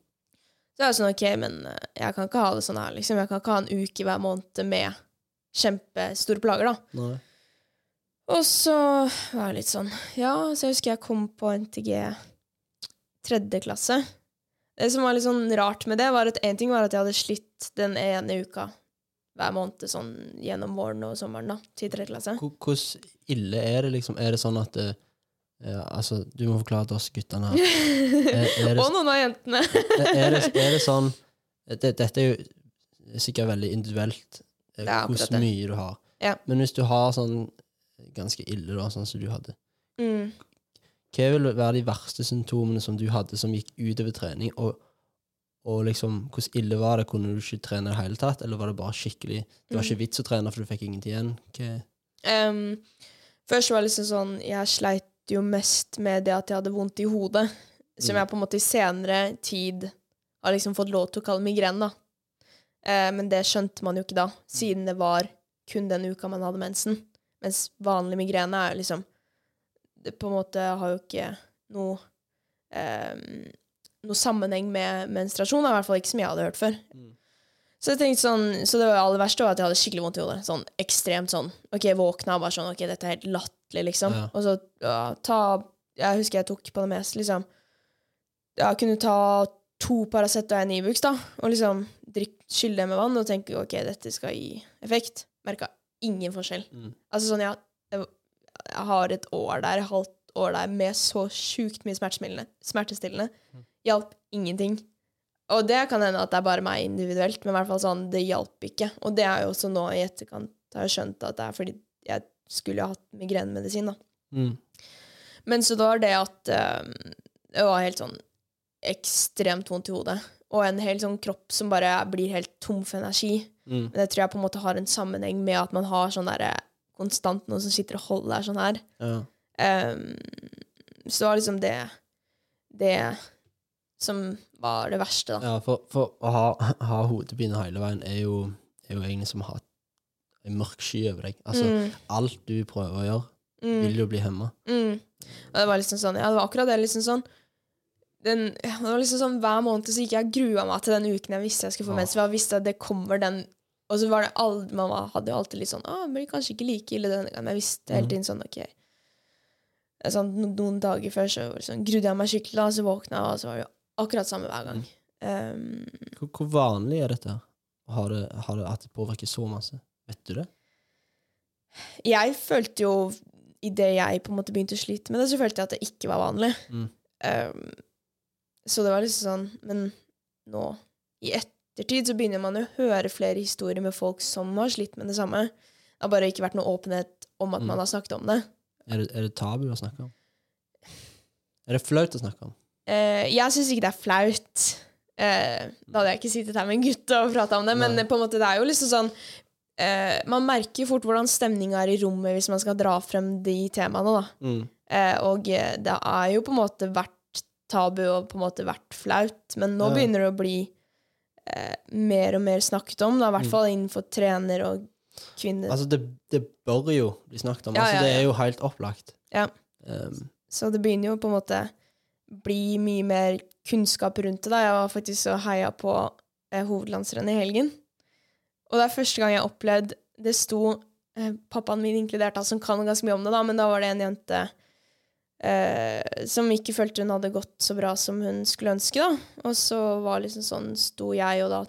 Så er det sånn, OK, men eh, jeg kan ikke ha det sånn her, liksom. Jeg kan ikke ha en uke hver måned med kjempestore plager, da. Nei. Og så var jeg litt sånn Ja, så jeg husker jeg kom på NTG tredje klasse. Det som var litt sånn rart med det, var at én ting var at jeg hadde slitt den ene uka hver måned sånn gjennom våren og sommeren da, til tredje klasse. Hvordan ille er det, liksom? Er det sånn at det, ja, Altså, du må forklare til oss guttene her. Er, er, og noen av jentene. er, det, er det sånn det, Dette er jo sikkert veldig individuelt, hvor mye du har. Ja. Men hvis du har sånn ganske ille, da, sånn som du hadde Mm. Hva vil være de verste symptomene som du hadde, som gikk utover trening? Og, og liksom, hvordan ille var det? Kunne du ikke trene i det hele tatt? Eller var det bare skikkelig Det var Mm. ikke vits å trene, for du fikk ingenting igjen? Hva? Em, først var det liksom sånn Jeg sleit jo mest med det at jeg hadde vondt i hodet, som Mm. jeg på en måte i senere tid har liksom fått lov til å kalle migrene, da. Eh, men det skjønte man jo ikke da, siden det var kun den uka man hadde mensen. Mens vanlig migrene er liksom Det på en måte har jo ikke noe eh, noe sammenheng med menstruasjon, i hvert fall ikke som jeg hadde hørt før. Mm. Så jeg tenkte sånn, så det aller verste var at jeg hadde skikkelig vondt i hodet. Sånn ekstremt sånn. Ok, våkna bare sånn Ok, dette er helt latterlig, liksom. Ja. Og så ja, ta Jeg husker jeg tok på det meste, liksom. Jeg kunne ta to Paracet og en Ibux, da, og liksom skylle det med vann og tenke ok, dette skal gi effekt. Merka ingen forskjell. Mm. Altså sånn, ja, jeg, har et år der, et halvt år der med så sjukt mye smertestillende. Mm. Hjalp ingenting. Og det kan hende at det er bare meg individuelt, men i hvert fall sånn, det hjalp ikke. Og det er jo også nå i etterkant har jeg skjønt at det er fordi jeg skulle ha hatt migrenemedisin, da. Mm. Men så da var det at eh, Det var helt sånn ekstremt vondt i hodet. Og en hel sånn kropp som bare blir helt tom for energi. Mm. Men det tror jeg på en måte har en sammenheng med at man har sånn derre konstant noen som sitter og holder deg sånn her. Ja. Um, så det var liksom det Det som var det verste, da. ja, for, for å ha, ha hodepine hele veien er jo, er jo egentlig som å ha en mørk sky over deg. Altså, Mm, alt du prøver å gjøre, mm, vil jo bli hemma. mm. Og det var liksom sånn Ja, det var akkurat det. liksom sånn den, det var liksom sånn Hver måned så gikk jeg og grua meg til den uken jeg visste jeg skulle få mens. Jeg visste at det kommer den Og så var det alt, Man hadde jo alltid litt sånn det blir kanskje ikke like ille denne gangen. Men jeg visste hele Mhm. tiden sånn OK. Sånn, no- noen dager før så sånn, grudde jeg meg skikkelig, da, så våkna jeg, og så var det akkurat samme hver gang. Um, Hvor, hvor vanlig er dette? Har det, har det at det påvirker så masse? Vet du det? jeg følte jo Idet jeg på en måte begynte å slite med det, så følte jeg at det ikke var vanlig. Mm. Um, så det var liksom sånn Men nå, i ettertid, så begynner man jo å høre flere historier med folk som har slitt med det samme. Det har bare ikke vært noe åpenhet om at Mm. man har snakket om det. Er, det? er det tabu å snakke om? Er det flaut å snakke om? Eh, jeg syns ikke det er flaut. Eh, da hadde jeg ikke sittet her med en gutt og prata om det, men på en måte det er jo liksom sånn eh, Man merker fort hvordan stemninga er i rommet hvis man skal dra frem de temaene, da. Mm. Eh, og eh, det er jo på en måte vært tabu og på en måte vært flaut, men nå Ja. begynner det å bli eh, mer og mer snakket om, da, i hvert Mm. fall innenfor trener og kvinner. Altså, det, det bør jo bli snakket om. Ja, altså, det er jo helt opplagt. Ja. Um, Så det begynner jo på en måte bli mye mer kunnskap rundt det. da. Jeg var faktisk og heia på eh, hovedlandsrennet i helgen. Og det er første gang jeg har opplevd Det sto eh, pappaen min inkludert, da, som kan ganske mye om det, da, men da var det en jente eh, som ikke følte hun hadde gått så bra som hun skulle ønske. da. Og så var liksom sånn, sto jeg og da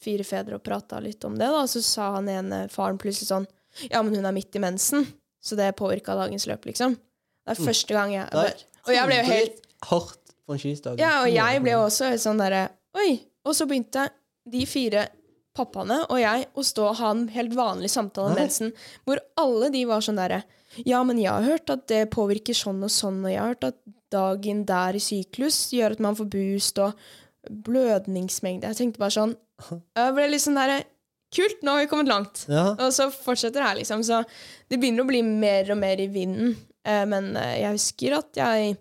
fire fedre og prata litt om det, da, og så sa han ene faren plutselig sånn Ja, men hun er midt i mensen, så det påvirka dagens løp, liksom. Det er Mm. første gang jeg er Og jeg ble jo helt Hardt på en skidag. Ja, og jeg ble jo også helt sånn derre Oi! Og så begynte de fire pappaene og jeg å stå og ha en helt vanlig samtale om mensen, hvor alle de var sånn derre Ja, men jeg har hørt at det påvirker sånn og sånn, og jeg har hørt at dagen der i syklus gjør at man får boost og blødningsmengde. Jeg tenkte bare sånn Jeg ble litt sånn derre Kult, nå har vi kommet langt. Ja. Og så fortsetter det her, liksom. Så det begynner å bli mer og mer i vinden. Eh, men eh, jeg husker at jeg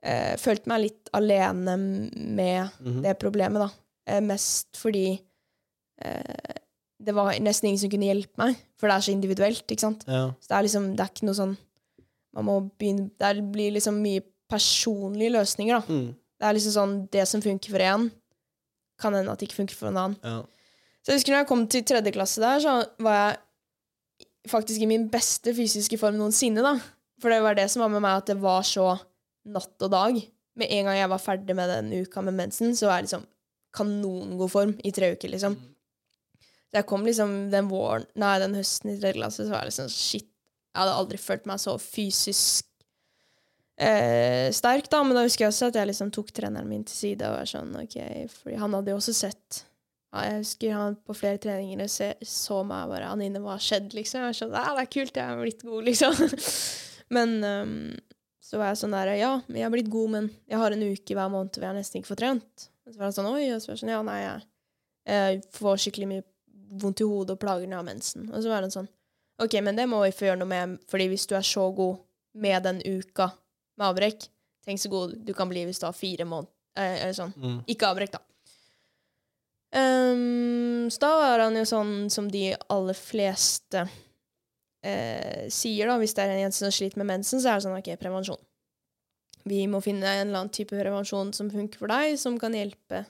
eh, følte meg litt alene med Mhm. det problemet, da. Mest fordi eh, det var nesten ingen som kunne hjelpe meg, for det er så individuelt, ikke sant. ja. Så det er liksom, det er ikke noe sånn Man må begynne Det blir liksom mye personlige løsninger, da. Mm. Det er liksom sånn Det som funker for én, kan hende at det ikke funker for en annen. ja. Så jeg husker når jeg kom til tredje klasse der, så var jeg faktisk i min beste fysiske form noensinne, da. For det var det som var med meg, at det var så natt og dag. Med en gang jeg var ferdig med den uka med mensen, så var jeg liksom kanongod form i tre uker, liksom. Så jeg kom liksom den våren, nei, den høsten i tredje klasse, så var jeg liksom shit. Jeg hadde aldri følt meg så fysisk eh, sterk, da. Men da husker jeg også at jeg liksom tok treneren min til side og var sånn, ok, fordi han hadde jo også sett ja, jeg husker han på flere treninger se, så meg bare Anine, hva har skjedd, liksom? Jeg var sånn, ja, det er kult, jeg er blitt god, liksom. men um, så var jeg sånn der, ja, jeg er blitt god, men jeg har en uke hver måned hvor jeg nesten ikke får trent. Og så var han sånn, oi, og så var jeg sånn, ja, nei, jeg, jeg får skikkelig mye vondt i hodet og plager når jeg har mensen. Og så var det sånn, ok, men det må vi få gjøre noe med, fordi hvis du er så god med den uka med avbrekk, tenk så god du kan bli hvis du har fire måneder, eh, eller sånn, Mm. ikke avbrekk, da. Um, så da var han jo sånn som de aller fleste eh, sier, da. Hvis det er en jente som sliter med mensen, så er det sånn OK, prevensjon. Vi må finne en eller annen type prevensjon som funker for deg, som kan hjelpe,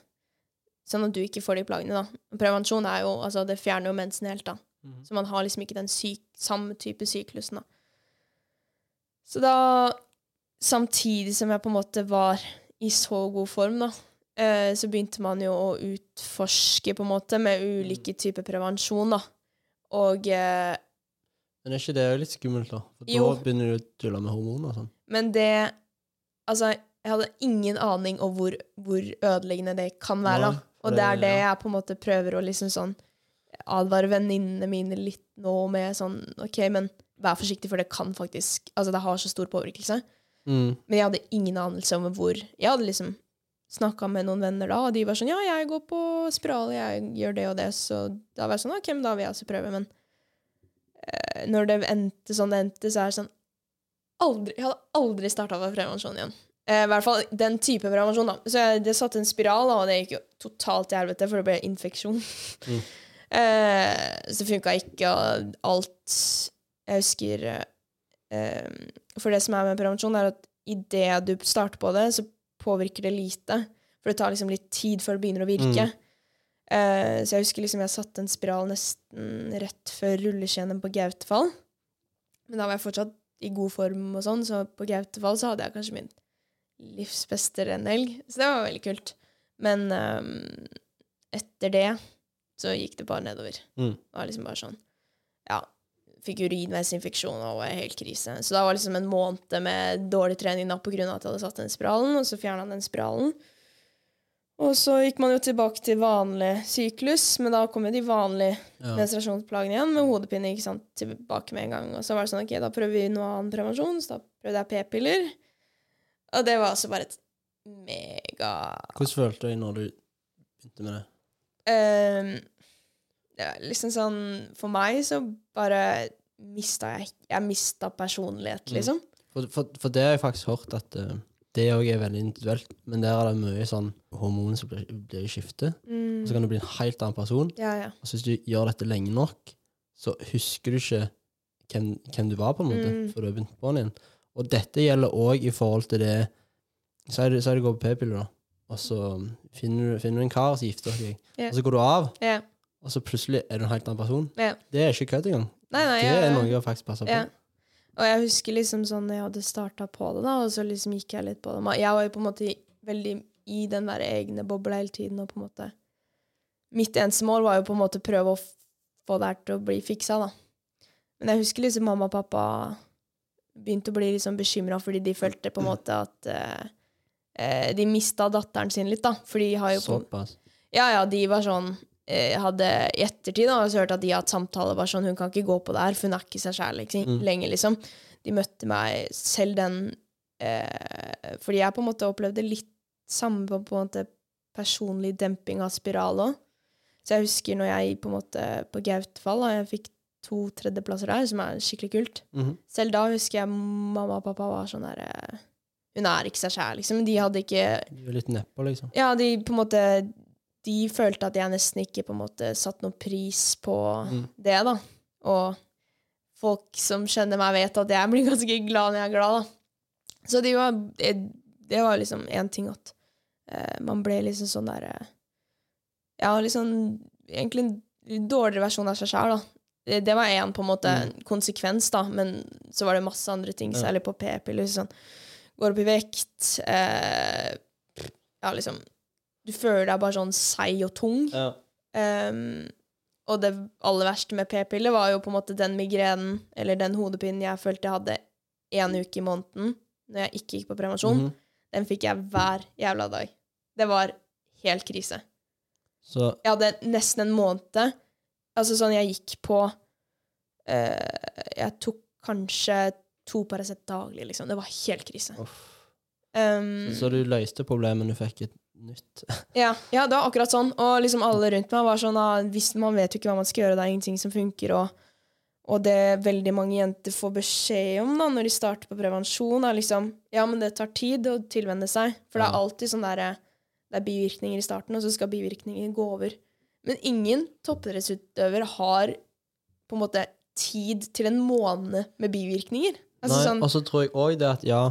sånn at du ikke får de plagene, da. Prevensjon er jo Altså, det fjerner jo mensen helt, da. Mhm. Så man har liksom ikke den syk, samme type syklusen, da. Så da, samtidig som jeg på en måte var i så god form, da, eh, så begynte man jo å utforske, på en måte, med ulike typer prevensjon, da. Og eh, Men er ikke det litt skummelt, da? For Jo. da begynner du å tulle med hormoner og sånn. Men det Altså, jeg hadde ingen aning om hvor, hvor ødeleggende det kan være. Da. Og det er det- det ja. jeg på en måte prøver å liksom sånn advare venninnene mine litt nå med sånn OK, men vær forsiktig, for det kan faktisk Altså, det har så stor påvirkelse. Mm. Men jeg hadde ingen anelse om hvor Jeg hadde liksom snakka med noen venner da, og de var sånn Ja, jeg går på spiral, jeg gjør det og det. Så da var jeg sånn OK, men da vil jeg også prøve. Men uh, når det endte sånn det endte, så er det sånn aldri, Jeg hadde aldri starta på prevensjon igjen. Eh, I hvert fall den type prevensjon, da. Så jeg, det satte en spiral, da, og det gikk jo totalt til helvete, for det ble infeksjon. Mm. eh, så det funka ikke, og alt Jeg husker eh, For det som er med prevensjon, er at idet du starter på det, så påvirker det lite. For det tar liksom litt tid før det begynner å virke. Eh, så jeg husker liksom jeg satte en spiral nesten rett før rulleskjenen på Gautefall. Men da var jeg fortsatt i god form og sånn, så på Gautefall så hadde jeg kanskje min livs beste rennhelg. Så det var veldig kult. Men um, etter det så gikk det bare nedover. Mm. Det var liksom bare sånn Ja. Fikk urinveisinfeksjon og var helt krise. Så da var liksom en måned med dårlig trening da av at jeg hadde satt den spiralen, og så fjerna den spiralen. Og så gikk man jo tilbake til vanlig syklus, men da kom jo de vanlige Ja. menstruasjonsplagene igjen med hodepine ikke sant, tilbake med en gang. Og så var det sånn, ok, da prøver vi noe annen prevensjon, så da prøvde jeg p-piller. Og det var også bare et mega Hvordan følte du deg når du begynte med det? Um, det var liksom sånn For meg så bare mista jeg Jeg mista personlighet, Mm. liksom. For, for, for det har jeg faktisk hørt at uh, det òg er veldig individuelt, men der er det mye sånn hormoner som blir, blir i skifte. Og så kan du bli en helt annen person. Ja, ja. Og så hvis du gjør dette lenge nok, så husker du ikke hvem, hvem du var, på en måte, Mm. før du har begynt på den igjen. Og dette gjelder òg i forhold til det Så er det, så er det gå på p-piller, da. Og så finner du, finner du en kar, så gifter du deg. Yeah. Og så går du av, yeah. og så plutselig er du en helt annen person. Yeah. Det er ikke kødd engang. Nei, nei, Det ja, er noe jeg faktisk passer på. Og jeg husker liksom sånn jeg hadde starta på det, da, og så liksom gikk jeg litt på det. Jeg var jo på en måte veldig i den der egne bobla hele tiden, og på en måte Mitt eneste mål var jo på en måte prøve å få det her til å bli fiksa, da. Men jeg husker liksom mamma og pappa begynte å bli liksom bekymra fordi de følte på en måte at eh, eh, De mista datteren sin litt, da. For de har jo Såpass. ja, ja, de var sånn eh, hadde I ettertid da, så hørt at de har hatt samtaler bare sånn Hun kan ikke gå på det her, for hun er ikke seg sjæl liksom, Mm. lenger, liksom. De møtte meg selv den eh, Fordi jeg på en måte opplevde litt samme på, på en måte personlig demping av spiral òg. Så jeg husker når jeg på en måte på Gautfall da, jeg fikk to tredjeplasser der, som er skikkelig kult. Mhm. Selv da husker jeg mamma og pappa var sånn der eh, Hun er ikke seg sjæl, liksom. De hadde ikke De var litt nedpå, liksom. ja, de på en måte De følte at jeg nesten ikke på en måte satt noen pris på Mm. det, da. Og folk som kjenner meg, vet at jeg blir ganske glad når jeg er glad, da. Så de var, det, det var liksom én ting at uh, man ble liksom sånn der uh, Ja, liksom Egentlig en dårligere versjon av seg sjæl, da. Det, det var én på en måte konsekvens, da, men så var det masse andre ting, særlig på p-piller. Sånn, går opp i vekt eh, Ja, liksom Du føler deg bare sånn seig og tung. Ja. Um, og det aller verste med p-piller var jo på en måte den migrenen eller den hodepinen jeg følte jeg hadde én uke i måneden når jeg ikke gikk på prevensjon. Mhm. Den fikk jeg hver jævla dag. Det var helt krise. Så Jeg hadde nesten en måned Altså sånn jeg gikk på eh, Jeg tok kanskje to Paracet daglig, liksom. Det var helt krise. Um, Så du løste problemet, men du fikk et nytt. Ja, ja, det var akkurat sånn. Og liksom alle rundt meg var sånn ah, hvis Man vet jo ikke hva man skal gjøre, det er ingenting som funker. Og, og det veldig mange jenter får beskjed om da, når de starter på prevensjon, er liksom Ja, men det tar tid å tilvenne seg. For det er alltid sånn derre Det er bivirkninger i starten, og så skal bivirkninger gå over. Men ingen toppidrettsutøver har på en måte tid til en måned med bivirkninger. Altså Nei, sånn Og så tror jeg òg det at ja,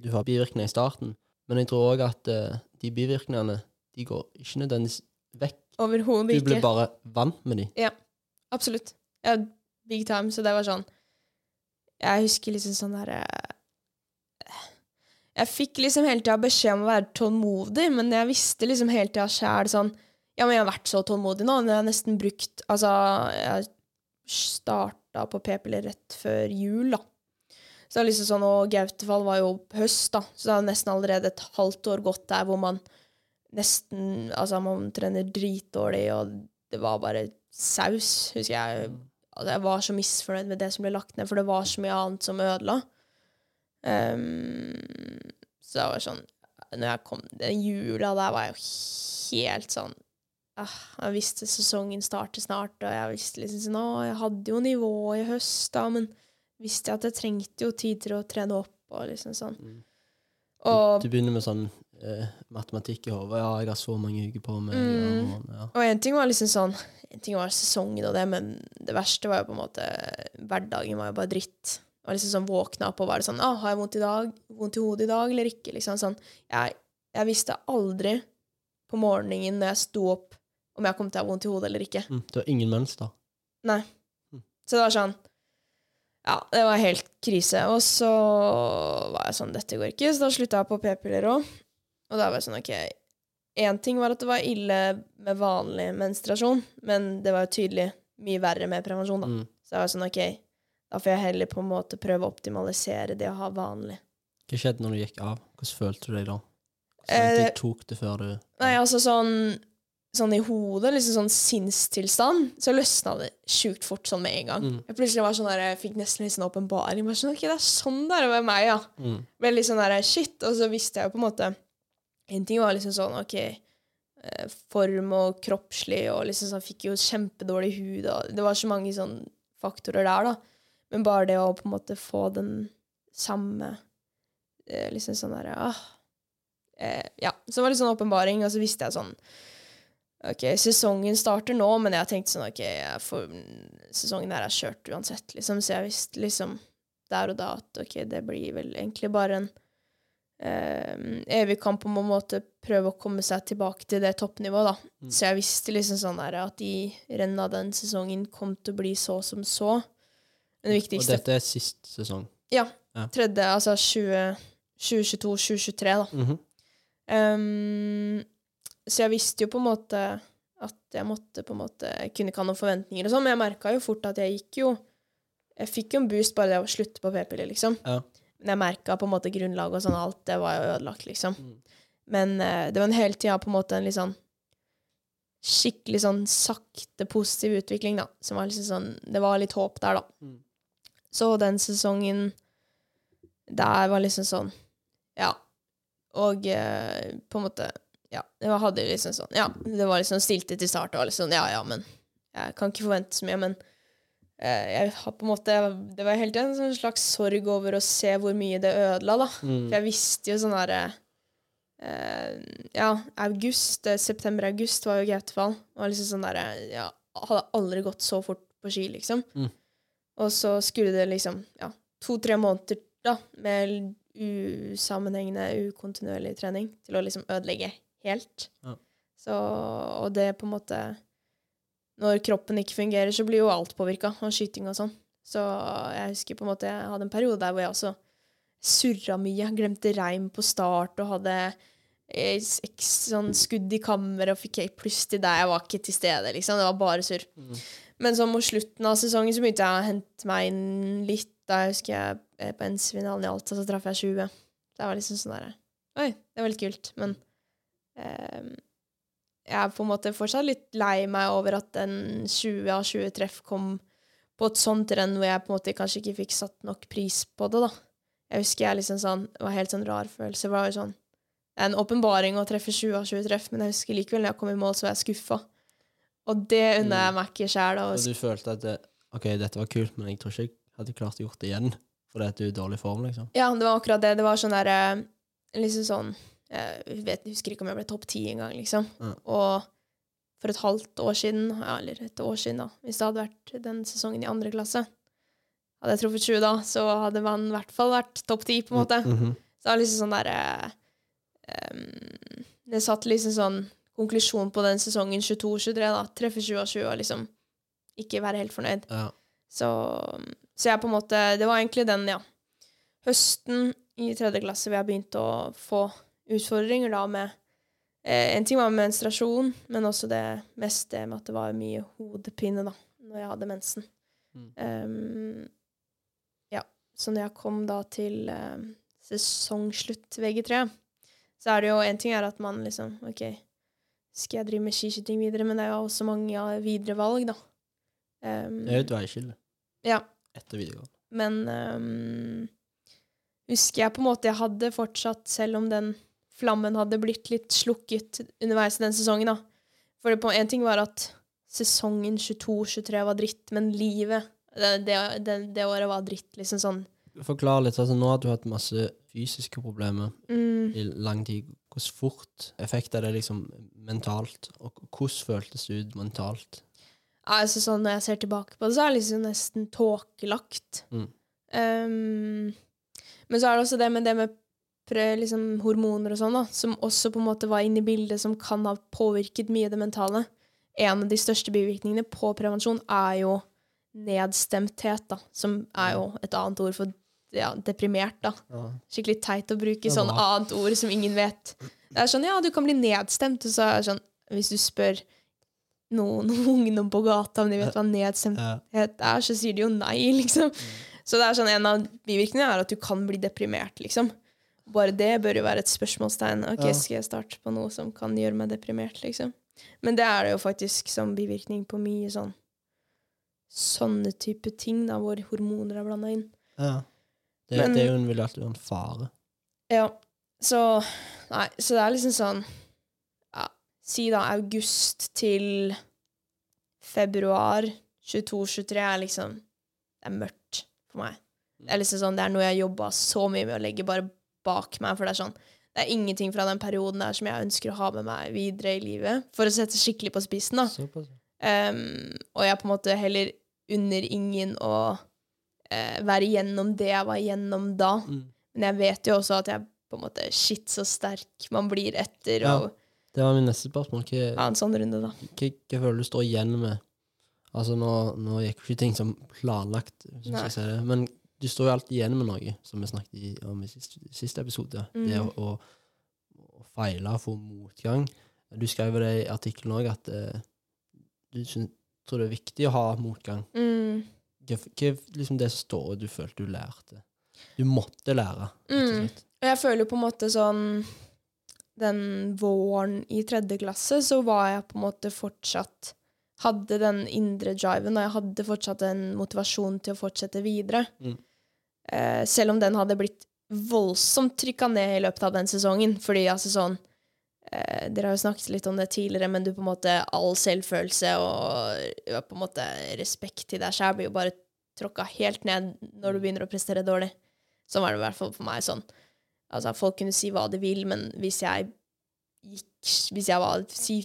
du har bivirkninger i starten, men jeg tror òg at uh, de bivirkningene de går ikke nødvendigvis vekk. overhodet Du blir bare vant med de. Absolutt. Ja, big time. Så det var sånn Jeg husker liksom sånn derre Jeg fikk liksom hele tida beskjed om å være tålmodig, men jeg visste liksom hele tida sjæl sånn Ja, men jeg har vært så tålmodig nå. Jeg har nesten brukt Altså, jeg starta på p-piller rett før jul, da. Så det er liksom sånn, Og Gautefall var jo høst, da, så det har nesten allerede et halvt år gått der hvor man nesten Altså, man trener dritdårlig, og det var bare saus, husker jeg. Altså, jeg var så misfornøyd med det som ble lagt ned, for det var så mye annet som ødela. Um, så det var sånn når jeg kom Den jula der var jeg jo helt sånn Jeg visste sesongen starter snart, og jeg visste liksom sånn Å, jeg hadde jo nivå i høst, da, men visste jeg at jeg trengte jo tid til å trene opp og liksom sånn. Mm. Og, Du begynner med sånn eh, matematikk i hodet. Ja, jeg har så mange uker på meg. Mm. og- Ja. og en ting var liksom sånn En ting var sesongen og det, men det verste var jo på en måte Hverdagen var jo bare dritt. Det var liksom sånn Våkna opp og var det sånn ah, 'Har jeg vondt i dag? Vondt i hodet i dag, eller ikke?' Liksom sånn. Jeg, jeg visste aldri på morgenen når jeg sto opp, om jeg kom til å ha vondt i hodet eller ikke. Mm. Du har ingen mønster. Nei. Mm. Så det var sånn Ja, det var helt krise. Og så var jeg sånn Dette går ikke, så da slutta jeg på p-piller òg. Og da var jeg sånn OK Én ting var at det var ille med vanlig menstruasjon, men det var jo tydelig mye verre med prevensjon, da. Mm. Så jeg var sånn OK, da får jeg heller på en måte prøve å optimalisere det å ha vanlig. Hva skjedde når du gikk av? Hvordan følte du deg da? Så Eh, lang tid tok det før du Nei, altså sånn Sånn i hodet, liksom sånn sinnstilstand, så løsna det sjukt fort sånn med en gang. Mm. Jeg plutselig var sånn der, jeg fikk nesten litt sånn åpenbaring. Sånn, ok, det er sånn det er å være meg, ja. mm. Veldig sånn der, shit. Og så visste jeg jo på en måte En ting var liksom sånn, ok eh, Form og kroppslig, og liksom sånn Fikk jo kjempedårlig hud, og det var så mange sånn faktorer der, da. Men bare det å på en måte få den samme eh, Liksom sånn derre ah, eh, Ja. Så det var litt sånn åpenbaring, og så visste jeg sånn Ok, sesongen starter nå, men jeg tenkte sånn Ok, får, sesongen her er kjørt uansett, liksom. Så jeg visste liksom der og da at ok, det blir vel egentlig bare en eh, evig kamp om å måte prøve å komme seg tilbake til det toppnivået, da. Mm. Så jeg visste liksom sånn der at de rennet den sesongen kom til å bli så som så. Men det Og dette er sist sesong. Ja. Ja. Tredje, altså 20 2022-2023, da. Mhm. Ehm, så jeg visste jo på en måte at jeg måtte på en måte kunne ikke ha noen forventninger og sånn, men jeg merka jo fort at jeg gikk jo Jeg fikk jo en boost bare det å slutte på p-piller, liksom. Ja. Men jeg merka på en måte grunnlaget og sånn, alt det var jo ødelagt, liksom. Mm. Men uh, det var en hele tida på en måte en litt sånn skikkelig sånn sakte positiv utvikling, da. Som var liksom sånn Det var litt håp der, da. Mm. Så den sesongen der var liksom sånn Ja. Og uh, på en måte Ja, det var, hadde liksom sånn Ja, det var liksom stilte til start og liksom Ja, ja, men jeg kan ikke forvente så mye, men eh, jeg har på en måte Det var helt en sånn slags sorg over å se hvor mye det ødela, da. Mm. For jeg visste jo sånn herre eh, Ja, august, eh, september-august var jo Gautefall. Var liksom sånn derre Ja, hadde aldri gått så fort på ski, liksom. Mm. Og så skulle det liksom Ja, to-tre måneder da med usammenhengende, ukontinuerlig trening til å liksom ødelegge helt. Ja. Så Og det på en måte Når kroppen ikke fungerer, så blir jo alt påvirka, og skyting og sånn. Så jeg husker på en måte jeg hadde en periode der hvor jeg også surra mye. Glemte reim på start og hadde X, sånn skudd i kammer og fikk pluss til deg. jeg var ikke til stede. liksom. Det var bare surr. Mm. Men så mot slutten av sesongen så begynte jeg å hente meg inn litt. Da jeg husker jeg eh, på NC-finalen i Alta, så traff jeg 20. Det var liksom sånn der Oi, det var litt kult. Men eh, jeg er på en måte fortsatt litt lei meg over at den 20 av 20 treff kom på et sånt renn hvor jeg på en måte kanskje ikke fikk satt nok pris på det, da. Jeg husker jeg liksom sånn Det var helt sånn rar følelse. Det var jo sånn Det er en åpenbaring å treffe 20 av 20 treff, men jeg husker likevel når jeg kom i mål, så var jeg skuffa. Og det unner jeg meg ikke sjæl. Og du følte at det, OK, dette var kult, men jeg tror ikke jeg hadde klart å gjort det igjen fordi at du er i dårlig form, liksom. Ja, det var akkurat det. Det var sånn derre Liksom sånn Jeg vet, husker ikke om jeg ble topp ti engang, liksom. Ja. Og for et halvt år siden, ja, eller et år siden, da, hvis det hadde vært den sesongen i andre klasse, hadde jeg truffet 20 da, så hadde man i hvert fall vært topp ti, på en måte. Mhm. Så det er liksom sånn derre Det satt liksom sånn konklusjon på den sesongen 22-23, da. Treffe 20 av 20 og liksom ikke være helt fornøyd. Ja. Så, så jeg på en måte Det var egentlig den, ja. Høsten i tredje klasse hvor jeg begynte å få utfordringer da med eh, En ting var menstruasjon, men også det meste med at det var mye hodepine da når jeg hadde mensen. Mm. Um, ja. Så når jeg kom da til eh, sesongslutt VG3, så er det jo En ting er at man liksom OK, skal jeg drive med skiskyting videre? Men det er jo også mange videre valg, da. Um, Det er jo et veiskille ja. etter videregående. Men um, husker jeg på en måte jeg hadde fortsatt, selv om den flammen hadde blitt litt slukket underveis i den sesongen. da. For det på en ting var at sesongen 22-23 var dritt, men livet det, det, det, det året var dritt. liksom sånn. Forklar litt. altså Nå har du hatt masse fysiske problemer Mm. i lang tid. Hvordan fort effekt er det liksom mentalt? Og hvordan føltes det ut mentalt? Altså sånn Når jeg ser tilbake på det, så er det liksom nesten tåkelagt. Mm. Um, men så er det også det med det med liksom, hormoner og sånn, da, som også på en måte var inne i bildet, som kan ha påvirket mye det mentale. En av de største bivirkningene på prevensjon er jo nedstemthet, da, som er jo et annet ord for ja, deprimert. da. Ja. Skikkelig teit å bruke sånn annet ord som ingen vet. Det er sånn, ja, du kan bli nedstemt, og så er det sånn, hvis du spør noen, noen ungdom på gata om de vet hva nedstemthet er, så sier de jo nei, liksom. Så det er sånn, en av bivirkningene er at du kan bli deprimert, liksom. Bare det bør jo være et spørsmålstegn. Ok, Ja. skal jeg starte på noe som kan gjøre meg deprimert, liksom? Men det er det jo faktisk som bivirkning på mye sånn sånne type ting, da, hvor hormoner er blanda inn. ja. Det, Men- det er jo en, vil alltid være en fare. Ja, så Nei, så det er liksom sånn Ja, si da august til februar 22-23 er liksom Det er mørkt for meg. Det er liksom sånn, det er noe jeg har jobba så mye med å legge bare bak meg, for det er sånn Det er ingenting fra den perioden der som jeg ønsker å ha med meg videre i livet, for å sette skikkelig på spissen, da. Um, og jeg på en måte heller unner ingen å uh, være igjennom det jeg var igjennom da. Mm. Men jeg vet jo også at jeg på en måte Shit, så sterk man blir etter Ja. og, Det var min neste spørsmål. Hva, en sånn runde, da. hva, hva føler du står igjen med Altså, nå, nå gikk jo ikke ting som planlagt, syns jeg det, men du står jo alltid igjen med noe, som vi snakket om i siste, siste episode. Det å, å, å feile få motgang. Du skrev det i artikkelen òg, at eh, du synes, tror det er viktig å ha motgang. Mm. Hva er liksom det som står, og du følte du lærte? Du måtte lære, Mm. Og jeg føler jo på en måte sånn Den våren i tredje klasse så var jeg på en måte fortsatt Hadde den indre driven, og jeg hadde fortsatt en motivasjon til å fortsette videre. Mm. Eh, selv om den hadde blitt voldsomt trykka ned i løpet av den sesongen. Fordi altså sånn eh, Dere har jo snakket litt om det tidligere, men du på en måte all selvfølelse og ja, på en måte respekt til deg sjæl blir jo bare tråkka helt ned når du begynner å prestere dårlig. Sånn var det i hvert fall for meg. sånn. Altså, Folk kunne si hva de vil, men hvis jeg gikk Hvis jeg var si,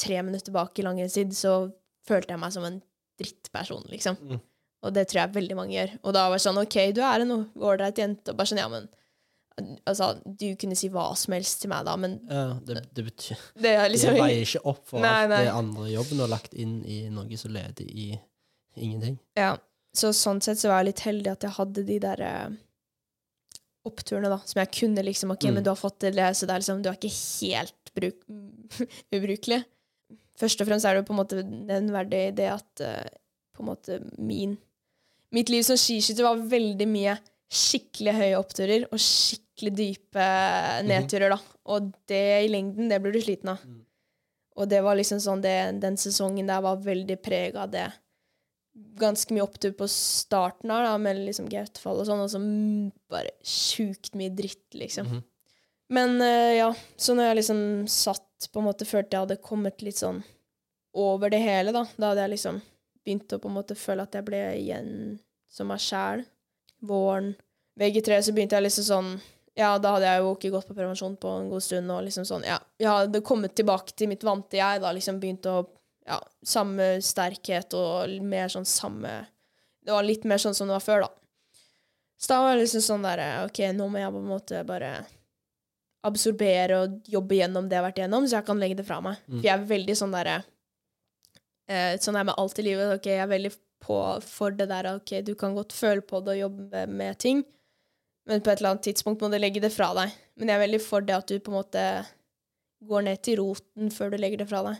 tre minutter bak i langrennstid, så følte jeg meg som en drittperson, liksom. Mm. Og det tror jeg veldig mange gjør. Og da var det sånn OK, du er en ålreit jente, og bare sånn, ja, men Altså, du kunne si hva som helst til meg da, men Ja, det, det betyr det er liksom Det veier ikke opp for Nei, alt nei. det andre jobben du har lagt inn i noe som leder i ingenting. Ja, så sånn sett så var jeg litt heldig at jeg hadde de der eh, oppturene, da, som jeg kunne liksom OK, Mm. men du har fått til det, så det er liksom Du er ikke helt bruk ubrukelig. Først og fremst er det jo på en måte nevnverdig det at eh, på en måte min Mitt liv som skiskytter var veldig mye skikkelig høye oppturer og skikkelig dype nedturer, da. Og det i lengden, det blir du sliten av. Mm. Og det var liksom sånn det, Den sesongen der var veldig prega av det. Ganske mye opptur på starten her, da, med liksom Gautefall og sånn, og så mm, bare sjukt mye dritt, liksom. Mhm. Men uh, ja, så når jeg liksom satt på en måte Følte jeg hadde kommet litt sånn over det hele, da. Da hadde jeg liksom begynt å på en måte føle at jeg ble igjen som meg sjæl. Våren. VG3 så begynte jeg liksom sånn Ja, da hadde jeg jo ikke gått på prevensjon på en god stund, og liksom sånn Ja, jeg hadde kommet tilbake til mitt vante jeg, da liksom Begynte å Ja, samme sterkhet og mer sånn samme Det var litt mer sånn som det var før, da. Så da var det liksom sånn derre OK, nå må jeg på en måte bare absorbere og jobbe gjennom det jeg har vært igjennom, så jeg kan legge det fra meg. Mm. For jeg er veldig sånn derre eh, Sånn er med alt i livet. ok, Jeg er veldig på for det der ok, du kan godt føle på det og jobbe med ting, men på et eller annet tidspunkt må du legge det fra deg. Men jeg er veldig for det at du på en måte går ned til roten før du legger det fra deg.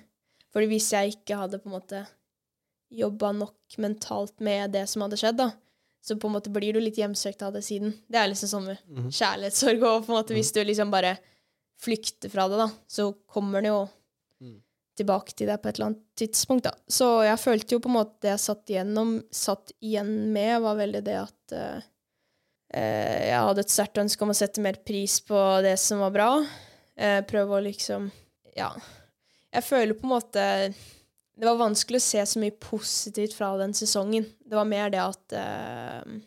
Fordi hvis jeg ikke hadde på en måte jobba nok mentalt med det som hadde skjedd, da, så på en måte blir du litt hjemsøkt av det siden. Det er liksom sånn med Mhm. kjærlighetssorg, og på en måte hvis du liksom bare flykter fra det, da, så kommer det jo. Tilbake til det på et eller annet tidspunkt, da. Så jeg følte jo på en måte det jeg satt igjennom, satt igjen med, var veldig det at eh, jeg hadde et sterkt ønske om å sette mer pris på det som var bra. Uh, prøve å liksom Ja. Jeg føler på en måte Det var vanskelig å se så mye positivt fra den sesongen. Det var mer det at uh,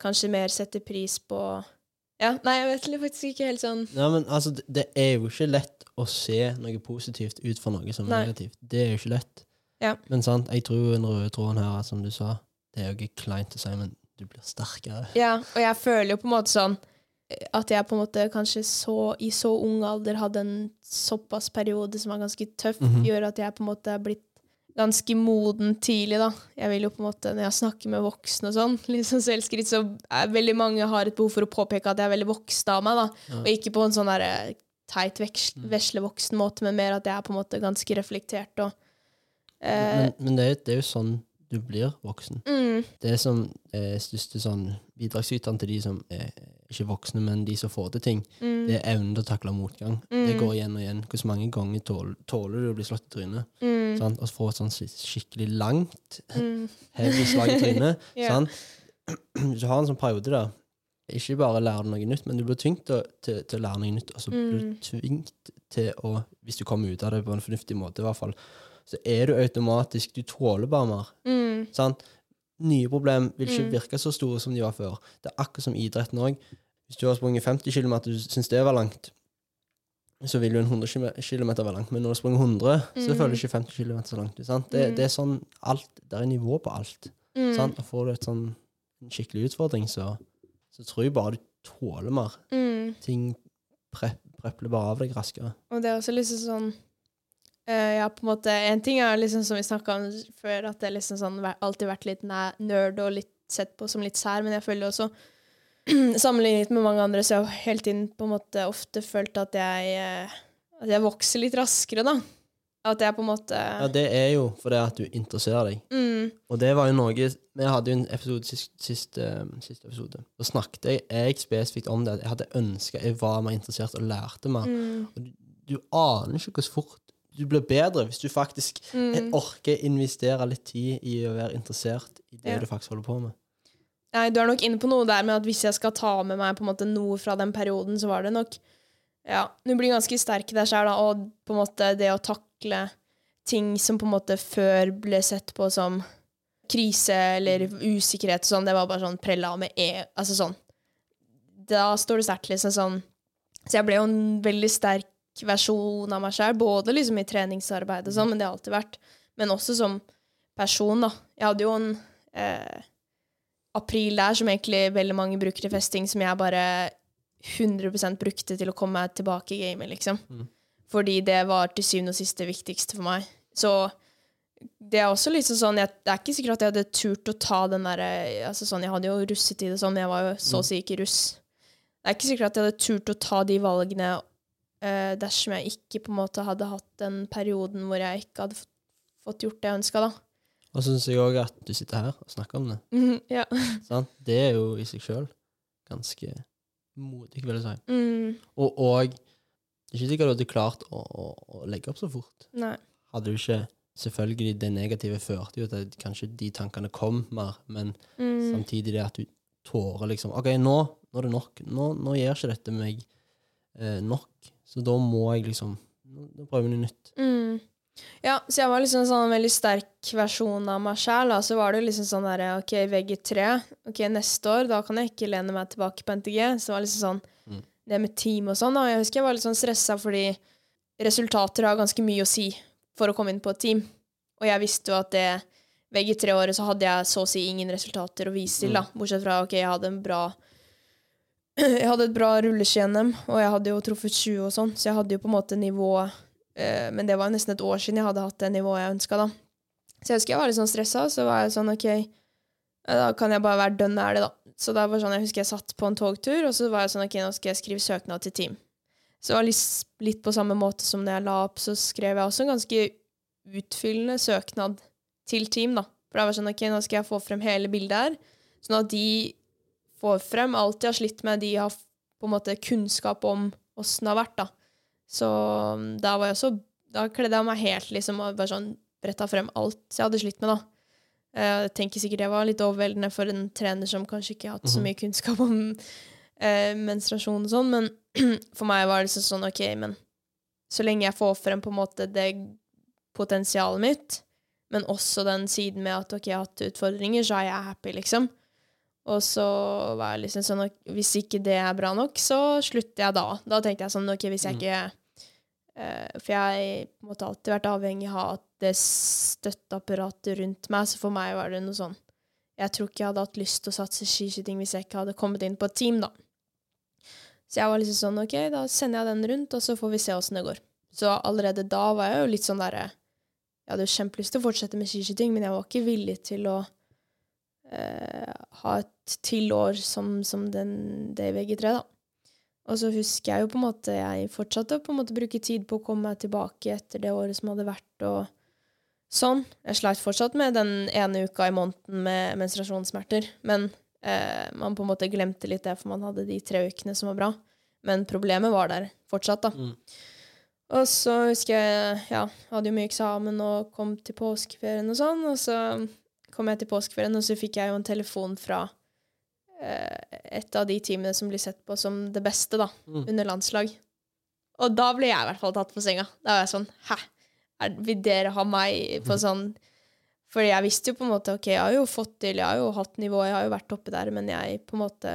Kanskje mer sette pris på Ja, nei, jeg vet faktisk ikke helt sånn Ja, men altså, det er jo ikke lett å se noe positivt ut fra noe som er negativt. Det er jo ikke lett. Ja. Men sant, jeg tror den røde tråden her, som du sa, det er jo ikke kleint å si, men du blir sterkere. Ja, og jeg føler jo på en måte sånn eh, at jeg på en måte kanskje så, i så ung alder hadde en såpass periode som var ganske tøff, Mhm. gjør at jeg på en måte er blitt ganske moden tidlig, da. Jeg vil jo på en måte, når jeg snakker med voksne og sånn, litt sånn selvskritt, så er veldig mange har et behov for å påpeke at jeg er veldig voksen av meg, da. Ja. Og ikke på en sånn derre teit Mm. veslevoksen måte, men mer at jeg er på en måte ganske reflektert og eh, Men, men det, er, det er jo sånn du blir voksen. mm, Det som er største sånn bidragsyteren til de som er ikke voksne, men de som får til ting, mm, det er evnen til å takle motgang. Det Mm. går igjen og igjen. Hvor mange ganger tåler, tåler du å bli slått i trynet? mm, Sant? Og få et sånn skikkelig langt, mm, heavy slag i trynet. yeah. sant? Du har en sånn periode der, ikke bare lærer du noe nytt, men du blir tvunget til, til, til å lære noe nytt, og så blir du Mm. tvunget til å, hvis du kommer ut av det på en fornuftig måte i hvert fall, så er du automatisk, du tåler bare mer. mm, Sant? Nye problem vil ikke Mm. virke så store som de var før. Det er akkurat som idretten òg. Hvis du har sprunget 50 km og du syns det var langt, så vil jo en 100 km være langt. Men når du sprunget 100, så Mm. føler du ikke 50 km så langt. Sant? Det, Mm. det er sånn alt, det er nivå på alt. mm, Sant? Og får du et sånn, skikkelig utfordring, så, så tror jeg bare du tåler mer. mm. Ting pre, prepler bare av deg raskere. Og det er også liksom sånn Uh, Ja, på en måte En ting er liksom som vi snakka om før, at det liksom sånn alltid vært litt næ- nerd og litt sett på som litt sær, men jeg føler også Sammenlignet med mange andre, så jeg har jeg hele tiden på en måte ofte følt at jeg eh, At jeg vokser litt raskere, da. At jeg på en måte Ja, det er jo fordi at du interesserer deg. mm, Og det var jo noe Vi hadde jo en episode sist, sist, eh, siste episode. Da snakket jeg, jeg spesifikt om det. at Jeg hadde ønska jeg var mer interessert og lærte mer. mm, Og du, du aner ikke hvor fort du blir bedre hvis du faktisk mm. orker investere litt tid i å være interessert i det Ja. du faktisk holder på med. Nei, du er nok inne på noe der med at hvis jeg skal ta med meg på en måte noe fra den perioden, så var det nok Ja, du blir ganske sterk i deg sjøl, og på en måte det å takle ting som på en måte før ble sett på som krise eller usikkerhet og sånn, det var bare sånn prella med e... Altså sånn. Da står det sterkt, liksom sånn. Så jeg ble jo en veldig sterk versjon av meg sjøl, både liksom i treningsarbeid og sånn, men det har alltid vært. Men også som person, da. Jeg hadde jo en eh, april der som egentlig veldig mange bruker til festing, som jeg bare 100 brukte til å komme meg tilbake i gamet, liksom. Mm. Fordi det var til syvende og sist det viktigste for meg. Så det er også liksom sånn jeg, Det er ikke sikkert at jeg hadde turt å ta den derre altså sånn, Jeg hadde jo russetid og sånn, jeg var jo så å si ikke russ. Det er ikke sikkert at jeg hadde turt å ta de valgene eh, dersom jeg ikke på en måte hadde hatt den perioden hvor jeg ikke hadde fått, gjort det jeg ønska, da. Og så syns jeg òg at du sitter her og snakker om det. Mm, ja. sånn? Det er jo i seg sjøl ganske modig, vil jeg si. Mm, Og, og det er ikke sikkert du hadde klart å, å, å legge opp så fort. nei. Hadde du ikke Selvfølgelig, det negative førte jo til at kanskje de tankene kom mer, men Mm, samtidig det at du tårer liksom OK, nå, nå er det nok. Nå, nå gjør ikke dette meg eh, nok. Så da må jeg liksom Nå, prøver vi noe nytt. mm. Ja, så jeg var liksom en sånn veldig sterk versjon av meg sjæl. Så var det liksom sånn derre OK, VG3. Ok, neste år, da kan jeg ikke lene meg tilbake på NTG. Så det var liksom sånn Mm. Det med team og sånn. Jeg husker jeg var litt sånn stressa fordi resultater har ganske mye å si for å komme inn på et team. Og jeg visste jo at det VG3-året så hadde jeg så å si ingen resultater å vise til, da. Bortsett fra OK, jeg hadde en bra Jeg hadde et bra rulleski-NM, og jeg hadde jo truffet 20 og sånn, så jeg hadde jo på en måte nivå eh, Men det var jo nesten et år siden jeg hadde hatt det nivået jeg ønska, da. Så jeg husker jeg var litt sånn stressa, så var jeg sånn OK, da kan jeg bare være dønn ærlig, da. Så da var sånn, jeg husker jeg satt på en togtur, og så var jeg sånn OK, nå skal jeg skrive søknad til team. Så det var litt, litt på samme måte som når jeg la opp, så skrev jeg også en ganske utfyllende søknad til team, da. For da var sånn, ok, nå skal jeg få frem hele bildet her, sånn at de får frem alt de har slitt med, de har på en måte kunnskap om åssen det har vært, da. Så um, da var jeg også, da kledde jeg meg helt, liksom, og bare sånn bretta frem alt jeg hadde slitt med, da. Eh, Jeg tenker sikkert det var litt overveldende for en trener som kanskje ikke har hatt så Mhm. mye kunnskap om eh, menstruasjon og sånn, men for meg var det liksom sånn, ok, men så lenge jeg får frem på en måte det potensialet mitt, men også den siden med at ok, jeg har hatt utfordringer, så er jeg happy, liksom. Og så var jeg liksom sånn hvis ikke det er bra nok, så slutter jeg da. Da tenkte jeg sånn ok, hvis jeg Mm. ikke eh, For jeg på en måte alltid vært avhengig av at det støtteapparatet rundt meg, så for meg var det noe sånn Jeg tror ikke jeg hadde hatt lyst til å satse skiskyting hvis jeg ikke hadde kommet inn på et team, da. Så jeg var liksom sånn OK, da sender jeg den rundt, og så får vi se åssen det går. Så allerede da var jeg jo litt sånn derre Jeg hadde jo kjempelyst til å fortsette med skiskyting, men jeg var ikke villig til å eh, ha et til år som, som den, det i VG3, da. Og så husker jeg jo på en måte Jeg fortsatte å på en måte bruke tid på å komme meg tilbake etter det året som hadde vært, og sånn. Jeg sleit fortsatt med den ene uka i måneden med menstruasjonssmerter, men eh, man på en måte glemte litt det, for man hadde de tre ukene som var bra. Men problemet var der fortsatt, da. Mm. Og så husker jeg ja, hadde jo mye eksamen og kom til påskeferien og sånn, og så kom jeg til påskeferien, og så fikk jeg jo en telefon fra eh, et av de teamene som blir sett på som det beste, da, Mm. under landslag. Og da ble jeg i hvert fall tatt på senga. Da var jeg sånn Hæ? Vil dere ha meg på sånn For jeg visste jo på en måte OK, jeg har jo fått til, jeg har jo hatt nivå, jeg har jo vært oppe der, men jeg på en måte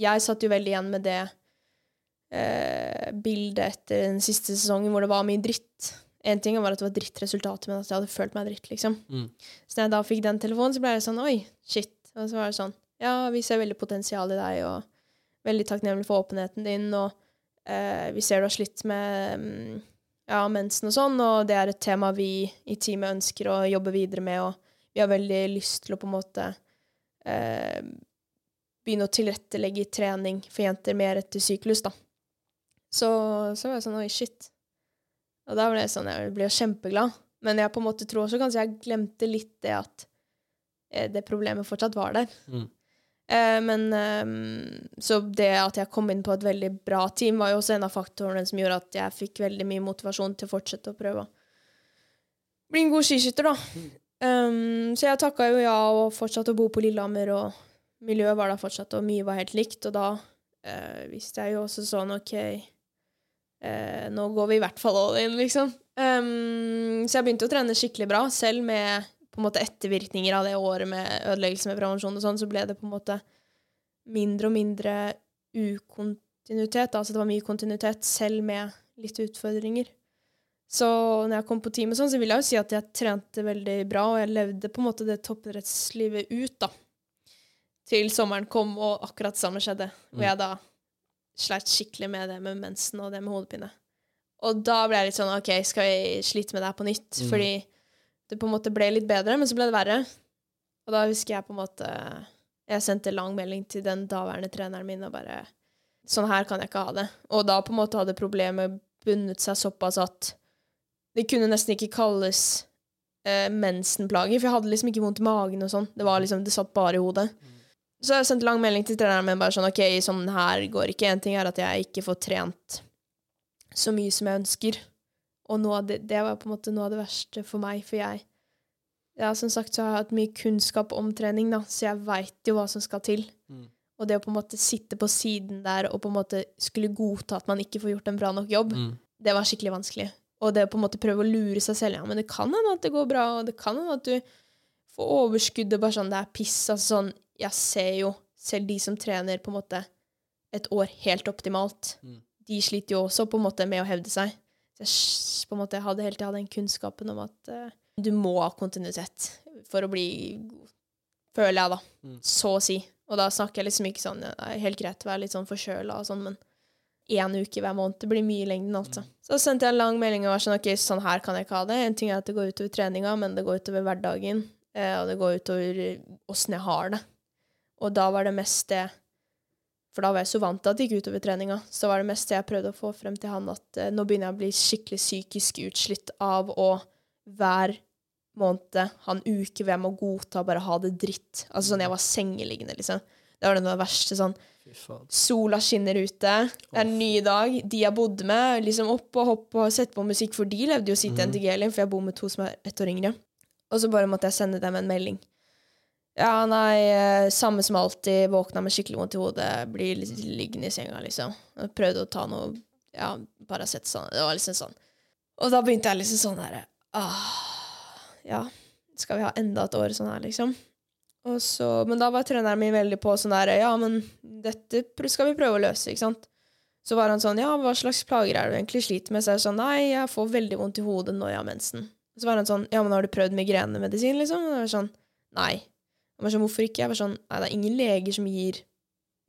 Jeg satt jo veldig igjen med det eh, bildet etter den siste sesongen hvor det var mye dritt. En ting var at det var drittresultater, men at jeg hadde følt meg dritt, liksom. Mm. Så når jeg da fikk den telefonen, så ble jeg sånn Oi, shit. Og så var det sånn Ja, vi ser veldig potensial i deg, og veldig takknemlig for åpenheten din, og eh, vi ser du har slitt med mm, ja, mensen og sånn, og det er et tema vi i teamet ønsker å jobbe videre med, og vi har veldig lyst til å på en måte eh, begynne å tilrettelegge trening for jenter mer etter syklus, da. Så, så var jeg sånn Oi, shit. Og da ble jeg sånn Jeg ble kjempeglad. Men jeg på en måte tror også kanskje jeg glemte litt det at eh, det problemet fortsatt var der. Mm. Eh, men ehm, Så det at jeg kom inn på et veldig bra team, var jo også en av faktorene som gjorde at jeg fikk veldig mye motivasjon til å fortsette å prøve bli en god skiskytter, da. Um, så jeg takka jo ja og fortsatte å bo på Lillehammer, og miljøet var der fortsatt, og mye var helt likt. Og da uh, visste jeg jo også sånn OK, uh, nå går vi i hvert fall all in, liksom. Um, så jeg begynte å trene skikkelig bra, selv med på en måte ettervirkninger av det året med ødeleggelse med prevensjon og sånn, så ble det på en måte mindre og mindre ukontinuitet. Altså det var mye kontinuitet, selv med litt utfordringer. Så når jeg kom på team og sånn, så vil jeg jo si at jeg trente veldig bra, og jeg levde på en måte det toppidrettslivet ut, da. Til sommeren kom, og akkurat det samme skjedde. Hvor Mm. jeg da sleit skikkelig med det med mensen og det med hodepine. Og da ble jeg litt sånn OK, skal vi slite med det her på nytt? Mm. Fordi det på en måte ble litt bedre, men så ble det verre. Og da husker jeg på en måte Jeg sendte lang melding til den daværende treneren min og bare Sånn her kan jeg ikke ha det. Og da på en måte hadde problemet bundet seg såpass at det kunne nesten ikke kalles eh, mensenplager, for jeg hadde liksom ikke vondt i magen og sånn. Det var liksom, det satt bare i hodet. Så jeg sendte lang melding til treneren min bare sånn OK, sånn her går ikke. En ting er at jeg ikke får trent så mye som jeg ønsker. Og noe det, det var på en måte noe av det verste for meg, for jeg ja, som sagt så har jeg hatt mye kunnskap om trening, da, så jeg veit jo hva som skal til. Mm. Og det å på en måte sitte på siden der og på en måte skulle godta at man ikke får gjort en bra nok jobb, Mm. det var skikkelig vanskelig. Og det å på en måte prøve å lure seg selv. Ja, men det kan hende at det går bra, og det kan hende at du får overskudd og bare sånn Det er piss. Altså sånn Jeg ser jo selv de som trener på en måte et år helt optimalt, Mm. de sliter jo også på en måte med å hevde seg. Så jeg på en måte hadde hele tida den kunnskapen om at uh, du må ha kontinuitet for å bli god. Føler jeg, da. Mm. Så å si. Og da snakker jeg liksom ikke sånn er helt greit å være litt sånn forkjøla og sånn, men én uke hver måned det blir mye i lengden, altså. Så sendte jeg en lang melding og var sånn OK, sånn her kan jeg ikke ha det. En ting er at det går utover treninga, men det går utover hverdagen. Eh, og det går utover åssen jeg har det. Og da var det mest det For da var jeg så vant til at det gikk utover treninga. Så var det meste jeg prøvde å få frem til han, at eh, nå begynner jeg å bli skikkelig psykisk utslitt av å hver måned ha en uke hvor jeg må godta bare ha det dritt. Altså sånn jeg var sengeliggende, liksom. Det var det noe verste. sånn Sola skinner ute, det er en ny dag. De jeg bodde med, liksom opp og hoppe og sette på musikk, for de levde jo sitt mm. NTG-liv, for jeg bor med to som er ett år yngre. Og så bare måtte jeg sende dem en melding. Ja, nei, eh, samme som alltid. Våkna med skikkelig vondt i hodet. Blir liggende i senga, liksom. Og prøvde å ta noe ja, Paracet sånn. Det var liksom sånn Og da begynte jeg liksom sånn ah, Ja, skal vi ha enda et år sånn her, liksom? Og så, men da var treneren min veldig på sånn der Ja, men dette skal vi prøve å løse, ikke sant? Så var han sånn Ja, hva slags plager er det du egentlig sliter med? Så jeg sånn Nei, jeg får veldig vondt i hodet når jeg har mensen. Så var han sånn Ja, men har du prøvd migrenemedisin, liksom? Og jeg var sånn Nei. Jeg var sånn, Hvorfor ikke? Jeg var sånn Nei, det er ingen leger som gir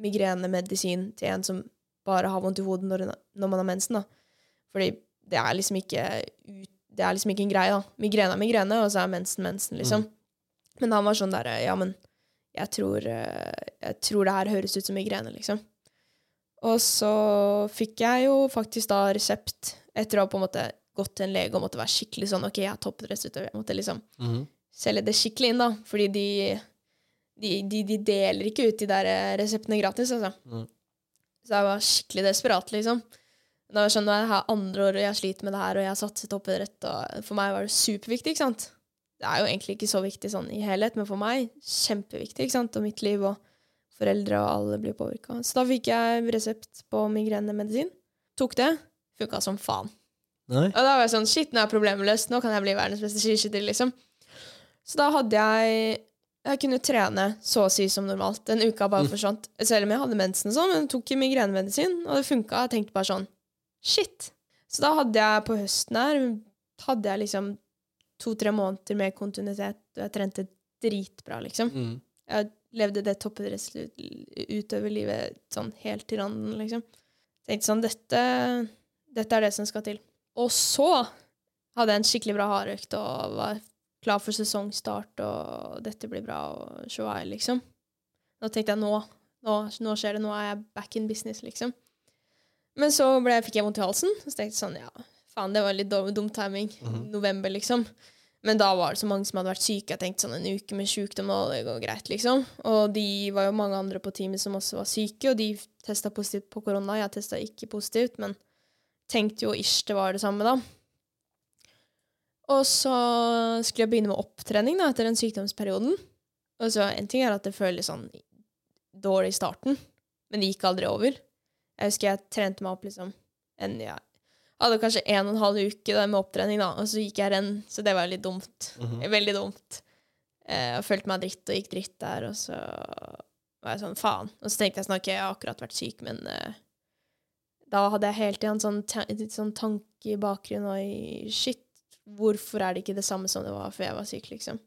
migrenemedisin til en som bare har vondt i hodet når, når man har mensen, da. Fordi det er liksom ikke Det er liksom ikke en greie, da. Migrene er migrene, og så er mensen mensen, liksom. Mm. Men han var sånn derre Ja, men jeg tror, eh, jeg tror det her høres ut som migrene, liksom. Og så fikk jeg jo faktisk da resept etter å ha på en måte gått til en lege og måtte være skikkelig sånn OK, jeg har toppidrettsutøver. Jeg måtte liksom mm. selge det skikkelig inn, da. Fordi de, de, de, de, deler ikke ut de der eh, reseptene gratis, altså. Mm. Så jeg var skikkelig desperat, liksom. Det var sånn, Jeg har andre år og jeg sliter med det her, og jeg har satset toppidrett, og for meg var det superviktig. ikke sant? Det er jo egentlig ikke så viktig sånn i helhet, men for meg kjempeviktig. ikke sant? Og mitt liv og foreldre og alle blir påvirka. Så da fikk jeg resept på migrenemedisin. Tok det. Funka som faen. Nei. Og da var jeg sånn Shit, nå er problemet løst. Nå kan jeg bli verdens beste skiskytter, liksom. Så da hadde jeg Jeg kunne trene så å si som normalt. Den uka bare mm. forsvant. Selv om jeg hadde mensen og sånn, men jeg tok migrenemedisin, og det funka. Jeg tenkte bare sånn Shit. Så da hadde jeg på høsten her hadde jeg liksom to-tre måneder med kontinuitet, og jeg trente dritbra, liksom. Mm. Jeg levde det toppidrettsutøverlivet sånn helt til randen, liksom. Tenkte sånn dette, dette er det som skal til. Og så hadde jeg en skikkelig bra hardøkt og var klar for sesongstart, og dette blir bra, og shoai, liksom. Da tenkte jeg nå, nå, nå, skjer det, nå er jeg back in business, liksom. Men så ble, fikk jeg vondt i halsen, og så tenkte jeg sånn, ja, faen, det var litt dum, dum timing. Mm -hmm. November, liksom. Men da var det så mange som hadde vært syke. Jeg tenkte sånn en uke med sykdom, og det går greit, liksom. Og de var jo mange andre på teamet som også var syke, og de testa positivt på korona. Jeg testa ikke positivt, men tenkte jo ish det var det samme, da. Og så skulle jeg begynne med opptrening da, etter den sykdomsperioden. Og så En ting er at det føles sånn dårlig i starten, men det gikk aldri over. Jeg husker jeg trente meg opp liksom en, ja, hadde kanskje en og en halv uke da, med opptrening, da, og så gikk jeg renn, så det var litt dumt. Mm -hmm. Veldig dumt. Eh, og følte meg dritt og gikk dritt der, og så var jeg sånn faen. Og så tenkte jeg sånn OK, jeg har akkurat vært syk, men eh, da hadde jeg hele tida en sånn, sånn, tanke i bakgrunnen og i shit, hvorfor er det ikke det samme som det var før jeg var syk, liksom?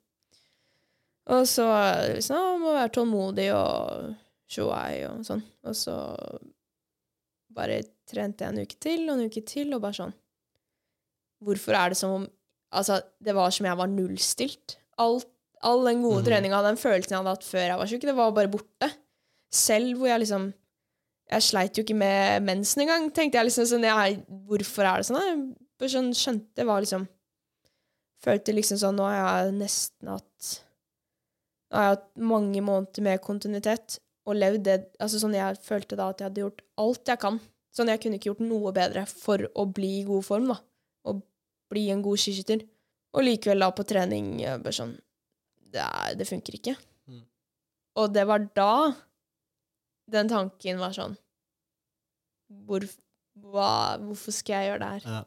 Og så liksom, må være tålmodig og shoai og sånn. Og så bare trente jeg en uke til og en uke til, og bare sånn Hvorfor er det som om Altså, det var som jeg var nullstilt. Alt, all den gode mm. treninga, den følelsen jeg hadde hatt før jeg var sjuk, det var bare borte. Selv hvor jeg liksom Jeg sleit jo ikke med mensen engang, tenkte jeg liksom sånn jeg, Hvorfor er det sånn? Jeg bare skjønte det var liksom Følte liksom sånn Nå har jeg nesten hatt Nå har jeg hatt mange måneder med kontinuitet og levd det Altså sånn jeg følte da at jeg hadde gjort alt jeg kan Sånn, jeg kunne ikke gjort noe bedre for å bli i god form, da. Og bli en god skiskytter. Og likevel, da, på trening bare sånn Det, er, det funker ikke. Mm. Og det var da den tanken var sånn Hvor, hva, Hvorfor skal jeg gjøre det her? Ja.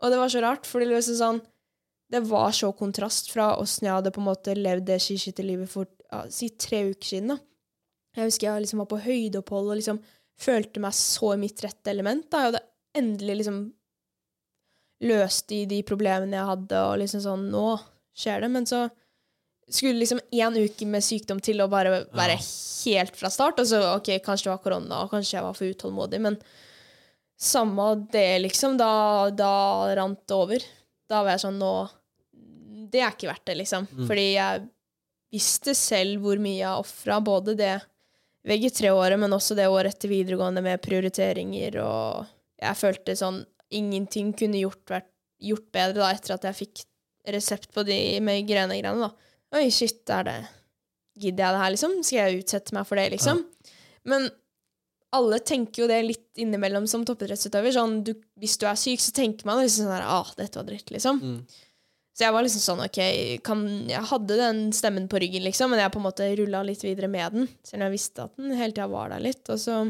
Og det var så rart, for det, liksom sånn, det var så kontrast fra åssen jeg hadde på en måte levd det skiskytterlivet for ja, si tre uker siden. da. Jeg husker jeg liksom var på høydeopphold og liksom følte meg så i mitt rette element. Da. Jeg hadde endelig liksom løst de, de problemene jeg hadde, og liksom sånn Nå skjer det. Men så skulle liksom én uke med sykdom til å bare være ja. helt fra start. Og så ok, kanskje det var korona, og kanskje jeg var for utålmodig, men samme det, liksom. Da, da rant det over. Da var jeg sånn Nå Det er ikke verdt det, liksom. Mm. Fordi jeg visste selv hvor mye jeg ofra. Både det VG3-året, men også det året etter videregående med prioriteringer, og jeg følte sånn Ingenting kunne gjort, vært, gjort bedre da etter at jeg fikk resept på de migrenegreiene, da. Oi, shit, er det Gidder jeg det her, liksom? Skal jeg utsette meg for det, liksom? Ja. Men alle tenker jo det litt innimellom som toppidrettsutøver. Sånn, du, hvis du er syk, så tenker man liksom sånn her Ah, dette var dritt, liksom. Mm. Så jeg var liksom sånn, ok, kan, Jeg hadde den stemmen på ryggen, liksom, men jeg på en måte rulla litt videre med den. Selv om jeg visste at den hele tida var der litt. Og så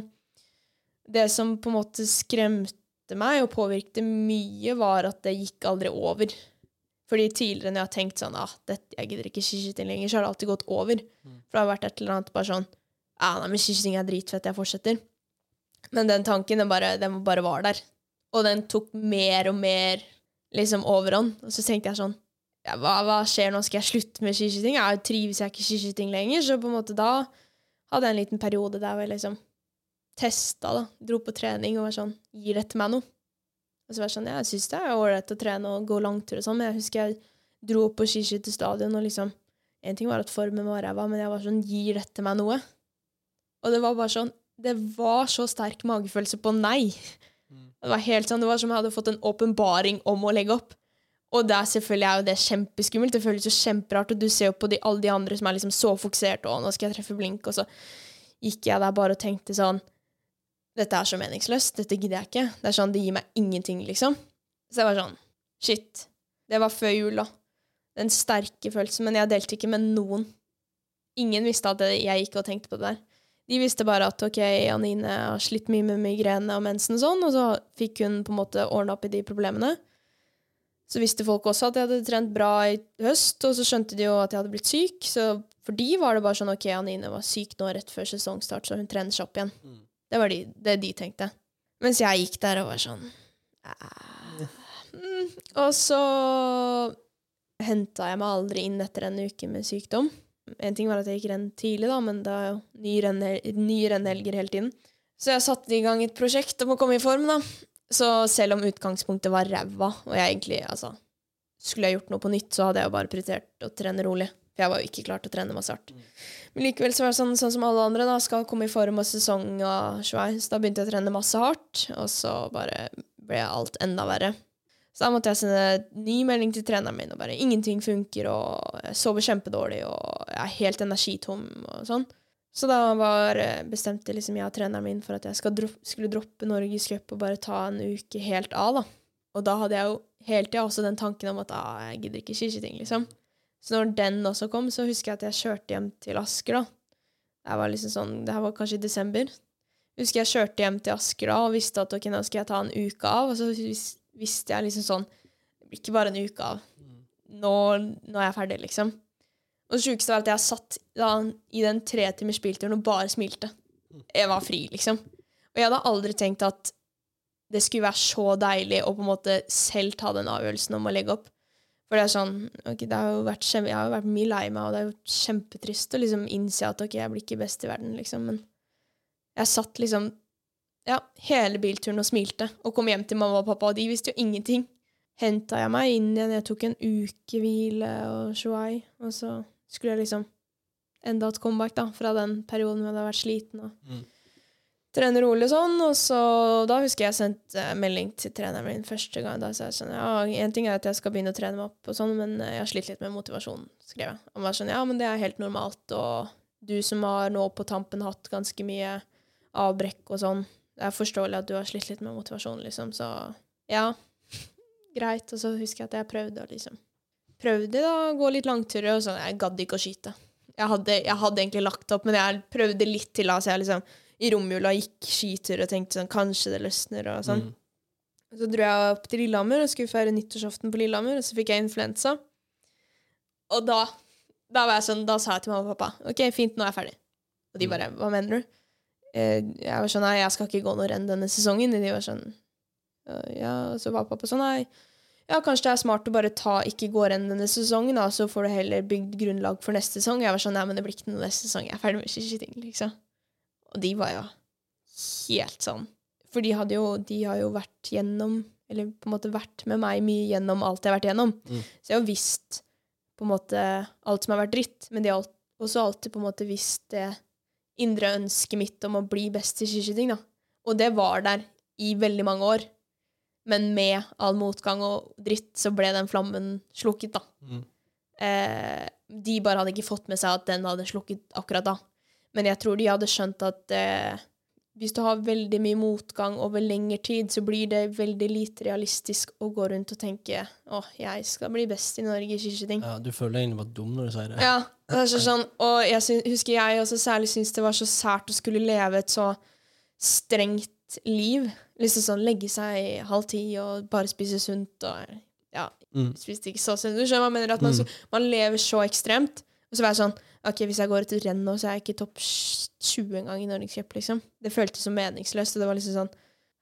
Det som på en måte skremte meg og påvirket mye, var at det gikk aldri over. Fordi tidligere når jeg har tenkt sånn ah, dette, jeg gidder ikke skiskyting lenger, så har det alltid gått over. For det har vært et eller annet bare sånn ah, nei, men skiskyting er dritfett, jeg fortsetter. Men den tanken, den bare, den bare var der. Og den tok mer og mer liksom overhånd. Og så tenkte jeg sånn ja, hva, hva skjer nå? Skal jeg slutte med skiskyting? Jeg trives jeg ikke i skiskyting lenger? Så på en måte da hadde jeg en liten periode der hvor jeg liksom testa, da. Dro på trening og var sånn Gir dette meg noe? Og så var jeg sånn, ja, jeg syns det er ålreit å trene og gå langtur og sånn, men jeg husker jeg dro opp på skiskytterstadion og liksom En ting var at formen var ræva, men jeg var sånn Gir dette meg noe? Og det var bare sånn Det var så sterk magefølelse på nei. Det var helt sånn, det var som om jeg hadde fått en åpenbaring om å legge opp. Og det er selvfølgelig er jo det kjempeskummelt. Det føles jo kjemperart, og du ser jo på de, alle de andre som er liksom så fokusert, og nå skal jeg treffe blink, og så gikk jeg der bare og tenkte sånn Dette er så meningsløst. Dette gidder jeg ikke. Det er sånn, det gir meg ingenting, liksom. Så jeg var sånn Shit. Det var før jul, da. Den sterke følelsen. Men jeg delte ikke med noen. Ingen visste at jeg gikk og tenkte på det der. De visste bare at ok, Anine har slitt mye med migrene og mensen og sånn, og så fikk hun på en måte ordna opp i de problemene. Så visste folk også at jeg hadde trent bra i høst, og så skjønte de jo at jeg hadde blitt syk. Så for de var det bare sånn ok, Anine var syk nå rett før sesongstart, så hun trener seg opp igjen. Mm. Det var de, det de tenkte. Mens jeg gikk der og var sånn «Ah». mm. Og så henta jeg meg aldri inn etter en uke med sykdom. En ting var at jeg gikk renn tidlig, da, men det er jo nye rennhel- nye rennhelger hele tiden. Så jeg satte i gang et prosjekt om å komme i form, da. Så selv om utgangspunktet var ræva, og jeg egentlig altså, Skulle jeg gjort noe på nytt, så hadde jeg jo bare prioritert å trene rolig. For jeg var jo ikke klar til å trene masse hardt. Men likevel så var det sånn, sånn som alle andre, da, skal komme i form og sesong og svei. Så da begynte jeg å trene masse hardt, og så bare ble alt enda verre. Så da måtte jeg sende ny melding til treneren min, og bare ingenting funker, og jeg sover kjempedårlig, og jeg er helt energitom og sånn. Så da var, eh, bestemte liksom jeg og treneren min for at jeg skal skulle droppe Norgescup og bare ta en uke helt av, da. Og da hadde jeg jo hele tida også den tanken om at ah, jeg gidder ikke skiskyting, liksom. Så når den også kom, så husker jeg at jeg kjørte hjem til Asker, da. Det var liksom sånn, det her var kanskje i desember. Husker jeg kjørte hjem til Asker da og visste at ok, nå skal jeg ta en uke av, og så vis visste jeg liksom sånn Det blir ikke bare en uke av. Nå, nå er jeg ferdig, liksom. Og det sjukeste var at jeg satt da, i den tre timers bilturen og bare smilte. Jeg var fri, liksom. Og jeg hadde aldri tenkt at det skulle være så deilig å på en måte selv ta den avgjørelsen om å legge opp. For det er sånn ok, det har jo vært Jeg har jo vært mye lei meg, og det er jo kjempetrist å liksom innse at ok, jeg blir ikke best i verden, liksom. Men jeg satt liksom ja, hele bilturen og smilte, og kom hjem til mamma og pappa, og de visste jo ingenting. Henta jeg meg inn igjen, jeg tok en uke hvile og shuai, og så skulle jeg liksom enda et comeback da, fra den perioden hvor jeg hadde vært sliten og Mm. trene rolig og sånn, og så da husker jeg sendte eh, melding til treneren min første gang. Da sa jeg sånn, ja, en ting er at jeg skal begynne å trene meg opp og sånn, men eh, jeg har slitt litt med motivasjonen, skrev jeg. Og var sånn, ja, men det er helt normalt, og du som har nå på tampen hatt ganske mye avbrekk og sånn, det er forståelig at du har slitt litt med motivasjonen, liksom, så ja, greit. Og så husker jeg at jeg prøvde å liksom Prøvde da å gå litt langturer, og sånn, jeg gadd ikke å skyte. Jeg hadde, jeg hadde egentlig lagt opp, men jeg prøvde litt til, Altså jeg liksom i romjula gikk skitur og tenkte sånn, kanskje det løsner, og sånn. Mm. Så dro jeg opp til Lillehammer og skulle feire nyttårsaften på Lillehammer, og så fikk jeg influensa. Og da, da var jeg sånn, da sa jeg til mamma og pappa OK, fint, nå er jeg ferdig. Og de bare Hva mener du? Jeg var sånn Nei, jeg skal ikke gå noe renn denne sesongen. De var sånn «Øh, Ja, så var pappa sånn Nei, ja, kanskje det er smart å bare ta ikke gå renn denne sesongen, da, så får du heller bygd grunnlag for neste sesong. Jeg var sånn Nei, men det blir ikke noe neste sesong. Jeg er ferdig med skiskyting, liksom. Og de var jo helt sånn. For de hadde jo, de har jo vært gjennom Eller på en måte vært med meg mye gjennom alt jeg har vært gjennom. Mm. Så jeg har visst på en måte alt som har vært dritt, men de har også alltid på en måte visst det indre ønsket mitt om å bli best i skiskyting, da. Og det var der i veldig mange år. Men med all motgang og dritt så ble den flammen slukket, da. Mm. Eh, de bare hadde ikke fått med seg at den hadde slukket akkurat da. Men jeg tror de hadde skjønt at eh, hvis du har veldig mye motgang over lengre tid, så blir det veldig lite realistisk å gå rundt og tenke å, jeg skal bli best i Norge i skiskyting. Ja, du føler deg egentlig bare dum når du sier det. Ja, det er så sånn, og jeg synes, husker jeg også særlig syntes det var så sært å skulle leve et så strengt liv. Liksom sånn legge seg halv ti og bare spise sunt og ja, Mm. spiste ikke så sunt. Du skjønner jeg mener? At man, Mm. så, man lever så ekstremt. Og så var jeg sånn Ok, hvis jeg går et renn nå, så er jeg ikke topp 20 engang i Norgescup, liksom. Det føltes så meningsløst. Og det var liksom sånn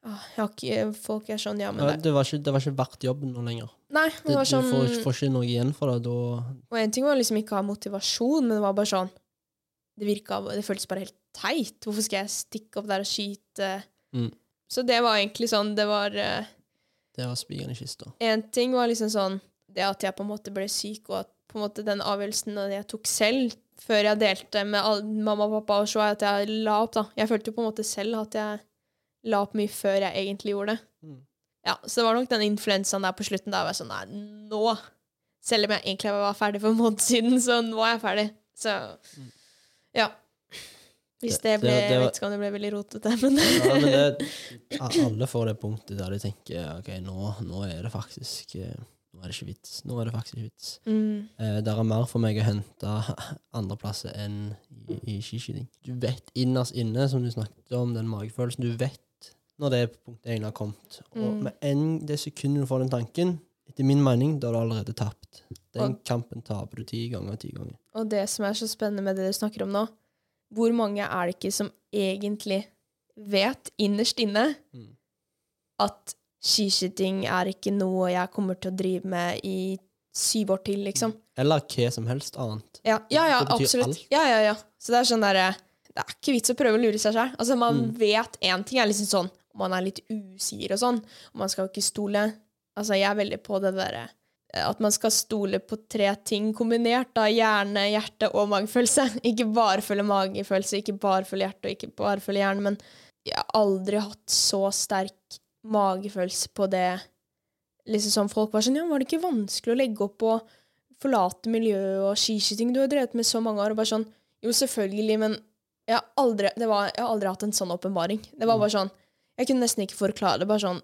har ikke, Folk er sånn, ja, men Ja, det, det, var ikke, det var ikke verdt jobben nå lenger. Nei, Det, det var sånn du får, får ikke noe igjen for det. Da Og en ting var liksom ikke å ha motivasjon, men det var bare sånn Det virka Det føltes bare helt teit. Hvorfor skal jeg stikke opp der og skyte? Mm. Så det var egentlig sånn Det var uh, Det var spikeren i kista. En ting var liksom sånn Det at jeg på en måte ble syk, og at på en måte den avgjørelsen jeg tok selv før jeg delte med mamma og pappa, og så at jeg la opp, da. Jeg følte jo på en måte selv at jeg la opp mye før jeg egentlig gjorde det. Mm. Ja, Så det var nok den influensaen der på slutten da jeg var sånn Nei, nå Selv om jeg egentlig var ferdig for en måned siden, så nå er jeg ferdig. Så ja. Hvis det Det- ble det- det Jeg var- vet ikke om det ble veldig rotete, men Ja, men det, alle får det punktet der de tenker ok, nå, nå er det faktisk eh, Nå er det ikke vits. Nå er det faktisk ikke vits. mm, Eh, det er mer for meg å hente andreplasser enn i, i skiskyting. Du vet innerst inne, som du snakket om, den magefølelsen, du vet når det punktet egentlig har kommet. Og Mm. med en det sekundet du får den tanken, etter min mening, da har du allerede tapt. Den Og- kampen taper du ti ganger, og ti ganger. Og det som er så spennende med det du snakker om nå, hvor mange er det ikke som egentlig vet innerst inne Mm. at skiskyting er ikke noe jeg kommer til å drive med i syv år til, liksom? Eller hva som helst annet. Ja, ja, ja absolutt. Ja, ja, ja. Så det er sånn derre Det er ikke vits å prøve å lure seg sjøl. Altså, man Mm. vet én ting er liksom sånn om man er litt usikker og sånn, og man skal ikke stole Altså, jeg er veldig på det derre at man skal stole på tre ting kombinert. da, Hjerne, hjerte og magefølelse. Ikke bare følge magefølelse, ikke bare følge hjerte og ikke bare følge hjerne. Men jeg har aldri hatt så sterk magefølelse på det. Liksom sånn Folk var sånn Ja, var det ikke vanskelig å legge opp og forlate miljøet og skiskyting? Du har drevet med så mange år. Og bare sånn Jo, selvfølgelig, men jeg har aldri, det var, jeg har aldri hatt en sånn åpenbaring. Det var bare sånn Jeg kunne nesten ikke forklare det. Bare sånn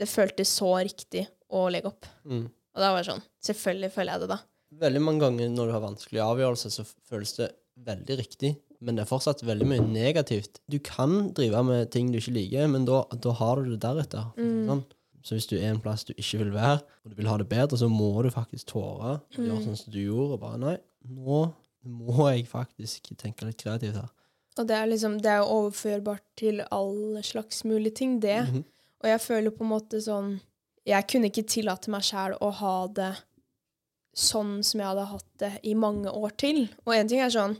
Det føltes så riktig å legge opp. Mm. Og da var det sånn Selvfølgelig føler jeg det, da. Veldig mange ganger når du har vanskelige avgjørelser, så føles det veldig riktig, men det er fortsatt veldig mye negativt. Du kan drive med ting du ikke liker, men da, da har du det deretter. Mm. Sånn. Så hvis du er en plass du ikke vil være, og du vil ha det bedre, så må du faktisk tåre å gjøre Mm. sånn som du gjorde, og bare nei, nå må jeg faktisk tenke litt kreativt her. Og det er liksom Det er overførbart til alle slags mulige ting, det. Mhm. Og jeg føler på en måte sånn Jeg kunne ikke tillate meg sjæl å ha det sånn som jeg hadde hatt det i mange år til. Og en ting er sånn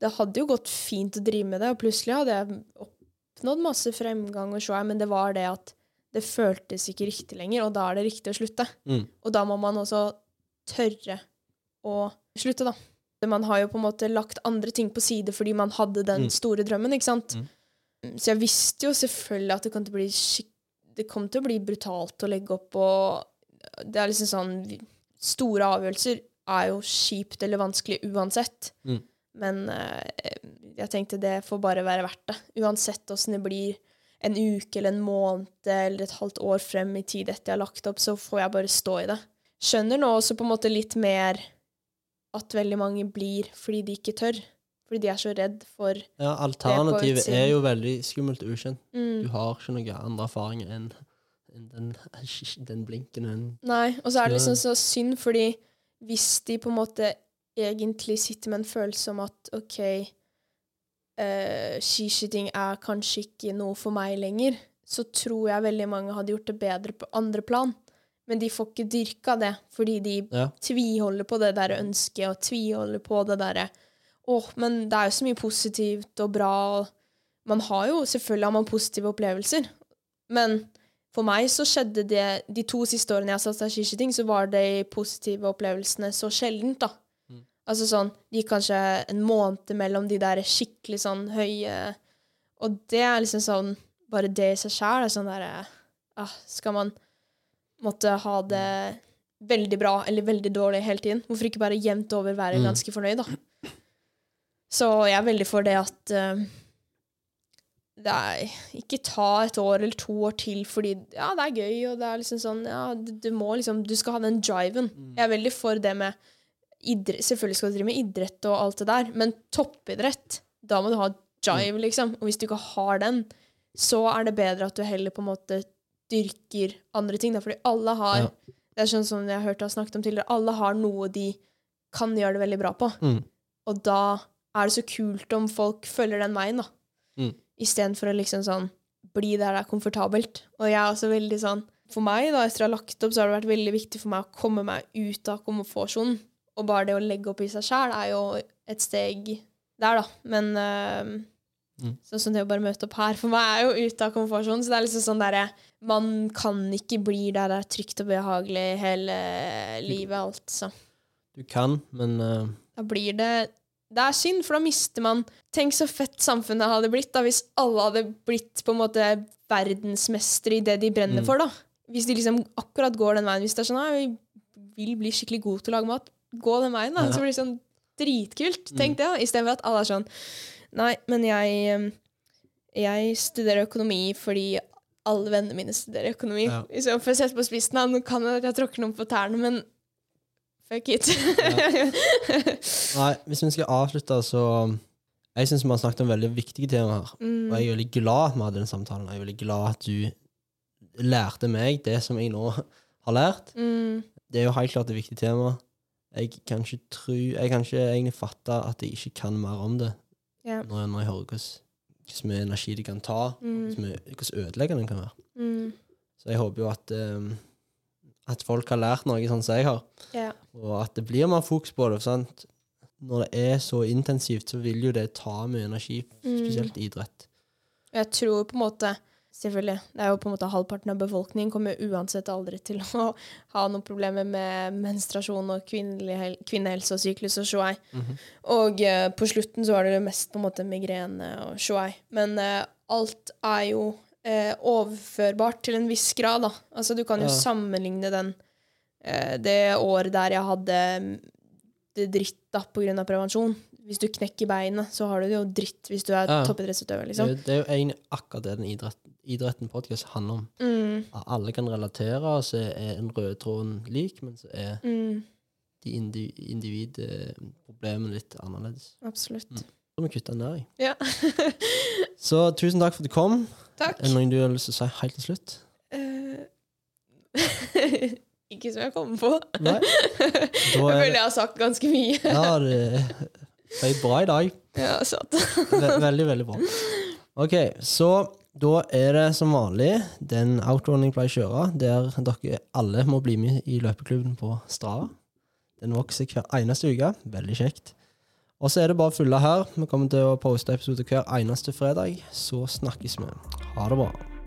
Det hadde jo gått fint å drive med det, og plutselig hadde jeg oppnådd masse fremgang, og så, men det var det at det føltes ikke riktig lenger, og da er det riktig å slutte. Mm. Og da må man også tørre å slutte, da. Man har jo på en måte lagt andre ting på side fordi man hadde den Mm. store drømmen, ikke sant? Mm. Så jeg visste jo selvfølgelig at det kom det kom til å bli brutalt å legge opp, og det er liksom sånn Store avgjørelser er jo kjipt eller vanskelig uansett. Men eh, jeg tenkte det får bare være verdt det. Uansett åssen det blir en uke eller en måned eller et halvt år frem i tid etter jeg har lagt opp, så får jeg bare stå i det. Skjønner nå også på en måte litt mer at veldig mange blir fordi de ikke tør. Fordi de er så redd for Ja, alternativet er jo veldig skummelt og ukjent. mm, Du har ikke noen andre erfaringer enn enn den, den blinken. Den. Nei, og så er det liksom så synd, fordi hvis de på en måte egentlig sitter med en følelse om at OK, uh, skiskyting er kanskje ikke noe for meg lenger, så tror jeg veldig mange hadde gjort det bedre på andre plan. Men de får ikke dyrka det, fordi de Ja. tviholder på det der ønsket, og tviholder på det derre Åh, men det er jo så mye positivt og bra, man har jo Selvfølgelig har man positive opplevelser, men for meg så skjedde det De to siste årene jeg satsa skiskyting, så var de positive opplevelsene så sjeldent, da. Altså sånn Det gikk kanskje en måned mellom de der skikkelig sånn høye Og det er liksom sånn Bare det i seg sjæl er sånn derre ah, Skal man måtte ha det veldig bra eller veldig dårlig hele tiden? Hvorfor ikke bare jevnt over være Mm. ganske fornøyd, da? Så jeg er veldig for det at uh, det er, ikke ta et år eller to år til fordi ja, det er gøy, og det er liksom sånn ja, du, du må liksom Du skal ha den driven. Mm. Jeg er veldig for det med idrett Selvfølgelig skal du drive med idrett og alt det der, men toppidrett, da må du ha jive, liksom. Og hvis du ikke har den, så er det bedre at du heller på en måte dyrker andre ting. Da. Fordi alle har Ja. Det er sånn som jeg har hørt deg snakket om tidligere, alle har noe de kan gjøre det veldig bra på. Mm. Og da er det så kult om folk følger den veien, da. Mm. Istedenfor å liksom sånn bli der det er komfortabelt. Og jeg er også veldig sånn For meg, da, etter å ha lagt opp, så har det vært veldig viktig for meg å komme meg ut av komfortsonen. Og bare det å legge opp i seg sjæl er jo et steg der, da. Men øh, Mm. sånn som det å bare møte opp her, for meg er jo ute av komfortsonen. Så det er liksom sånn derre Man kan ikke bli der det er trygt og behagelig hele livet, altså. Du kan, men uh... Da blir det Det er synd, for da mister man Tenk så fett samfunnet hadde blitt da hvis alle hadde blitt på en måte verdensmestere i det de brenner Mm. for. da Hvis de liksom akkurat går den veien. Hvis det er sånn at vi vil bli skikkelig gode til å lage mat, gå den veien. da Ja. Så blir det sånn dritkult. Mm. Tenk det, da istedenfor at alle er sånn Nei, men jeg Jeg studerer økonomi fordi alle vennene mine studerer økonomi. Ja. Så for å sette på spissen, da, nå kan jeg, jeg tråkker noen på tærne, men fuck it. Nei, hvis vi skal avslutte, så Jeg syns vi har snakket om veldig viktige temaer. Og mm. jeg er veldig glad at vi hadde den samtalen. Jeg er veldig glad at du lærte meg det som jeg nå har lært. Mm. Det er jo helt klart et viktig tema. Jeg kan ikke tro Jeg kan ikke egentlig fatte at jeg ikke kan mer om det, Ja. når, når jeg hører hvordan mye energi det kan ta, Mm. hvordan ødeleggende det kan være. Mm. Så jeg håper jo at um, at folk har lært noe sånn som jeg har, Ja. og at det blir mer fokus på det. Sant? Når det er så intensivt, så vil jo det ta mye energi, Mm. spesielt idrett. Jeg tror på en måte Selvfølgelig. Det er jo på en måte Halvparten av befolkningen kommer uansett aldri til å ha noen problemer med menstruasjon og hel kvinnehelse og syklus og shuai. Mhm. Og uh, på slutten så er det mest på en måte migrene og shuai. Men uh, alt er jo uh, overførbart til en viss grad, da. Altså du kan jo Ja. sammenligne den det året der jeg hadde mm, det dritt da på grunn av prevensjon. Hvis du knekker beinet, så har du det jo dritt hvis du er Ja. toppidrettsutøver, liksom. Det, det er jo egentlig akkurat det den idretten, idretten podcast handler om. Mm, Alle kan relatere, så er en rød tråden lik, men så er mm, de indi individproblemene litt annerledes. absolutt. Mm. Så vi kutter ned jeg. Ja. Så tusen takk for at du kom. Takk. Er det noe du har lyst til å si helt til slutt? Uh, Ikke som jeg kommer på. Nei? jeg Da føler er, jeg har sagt ganske mye. ja, det er bra i dag. Ja, sant. Veldig, veldig bra. Ok, så da er det som vanlig den outroen jeg pleier å kjøre, der dere alle må bli med i løpeklubben på Strava. Den vokser hver eneste uke. Veldig kjekt. Og så er det bare å følge her. Vi kommer til å poste episoder hver eneste fredag. Så snakkes vi. Ha det bra.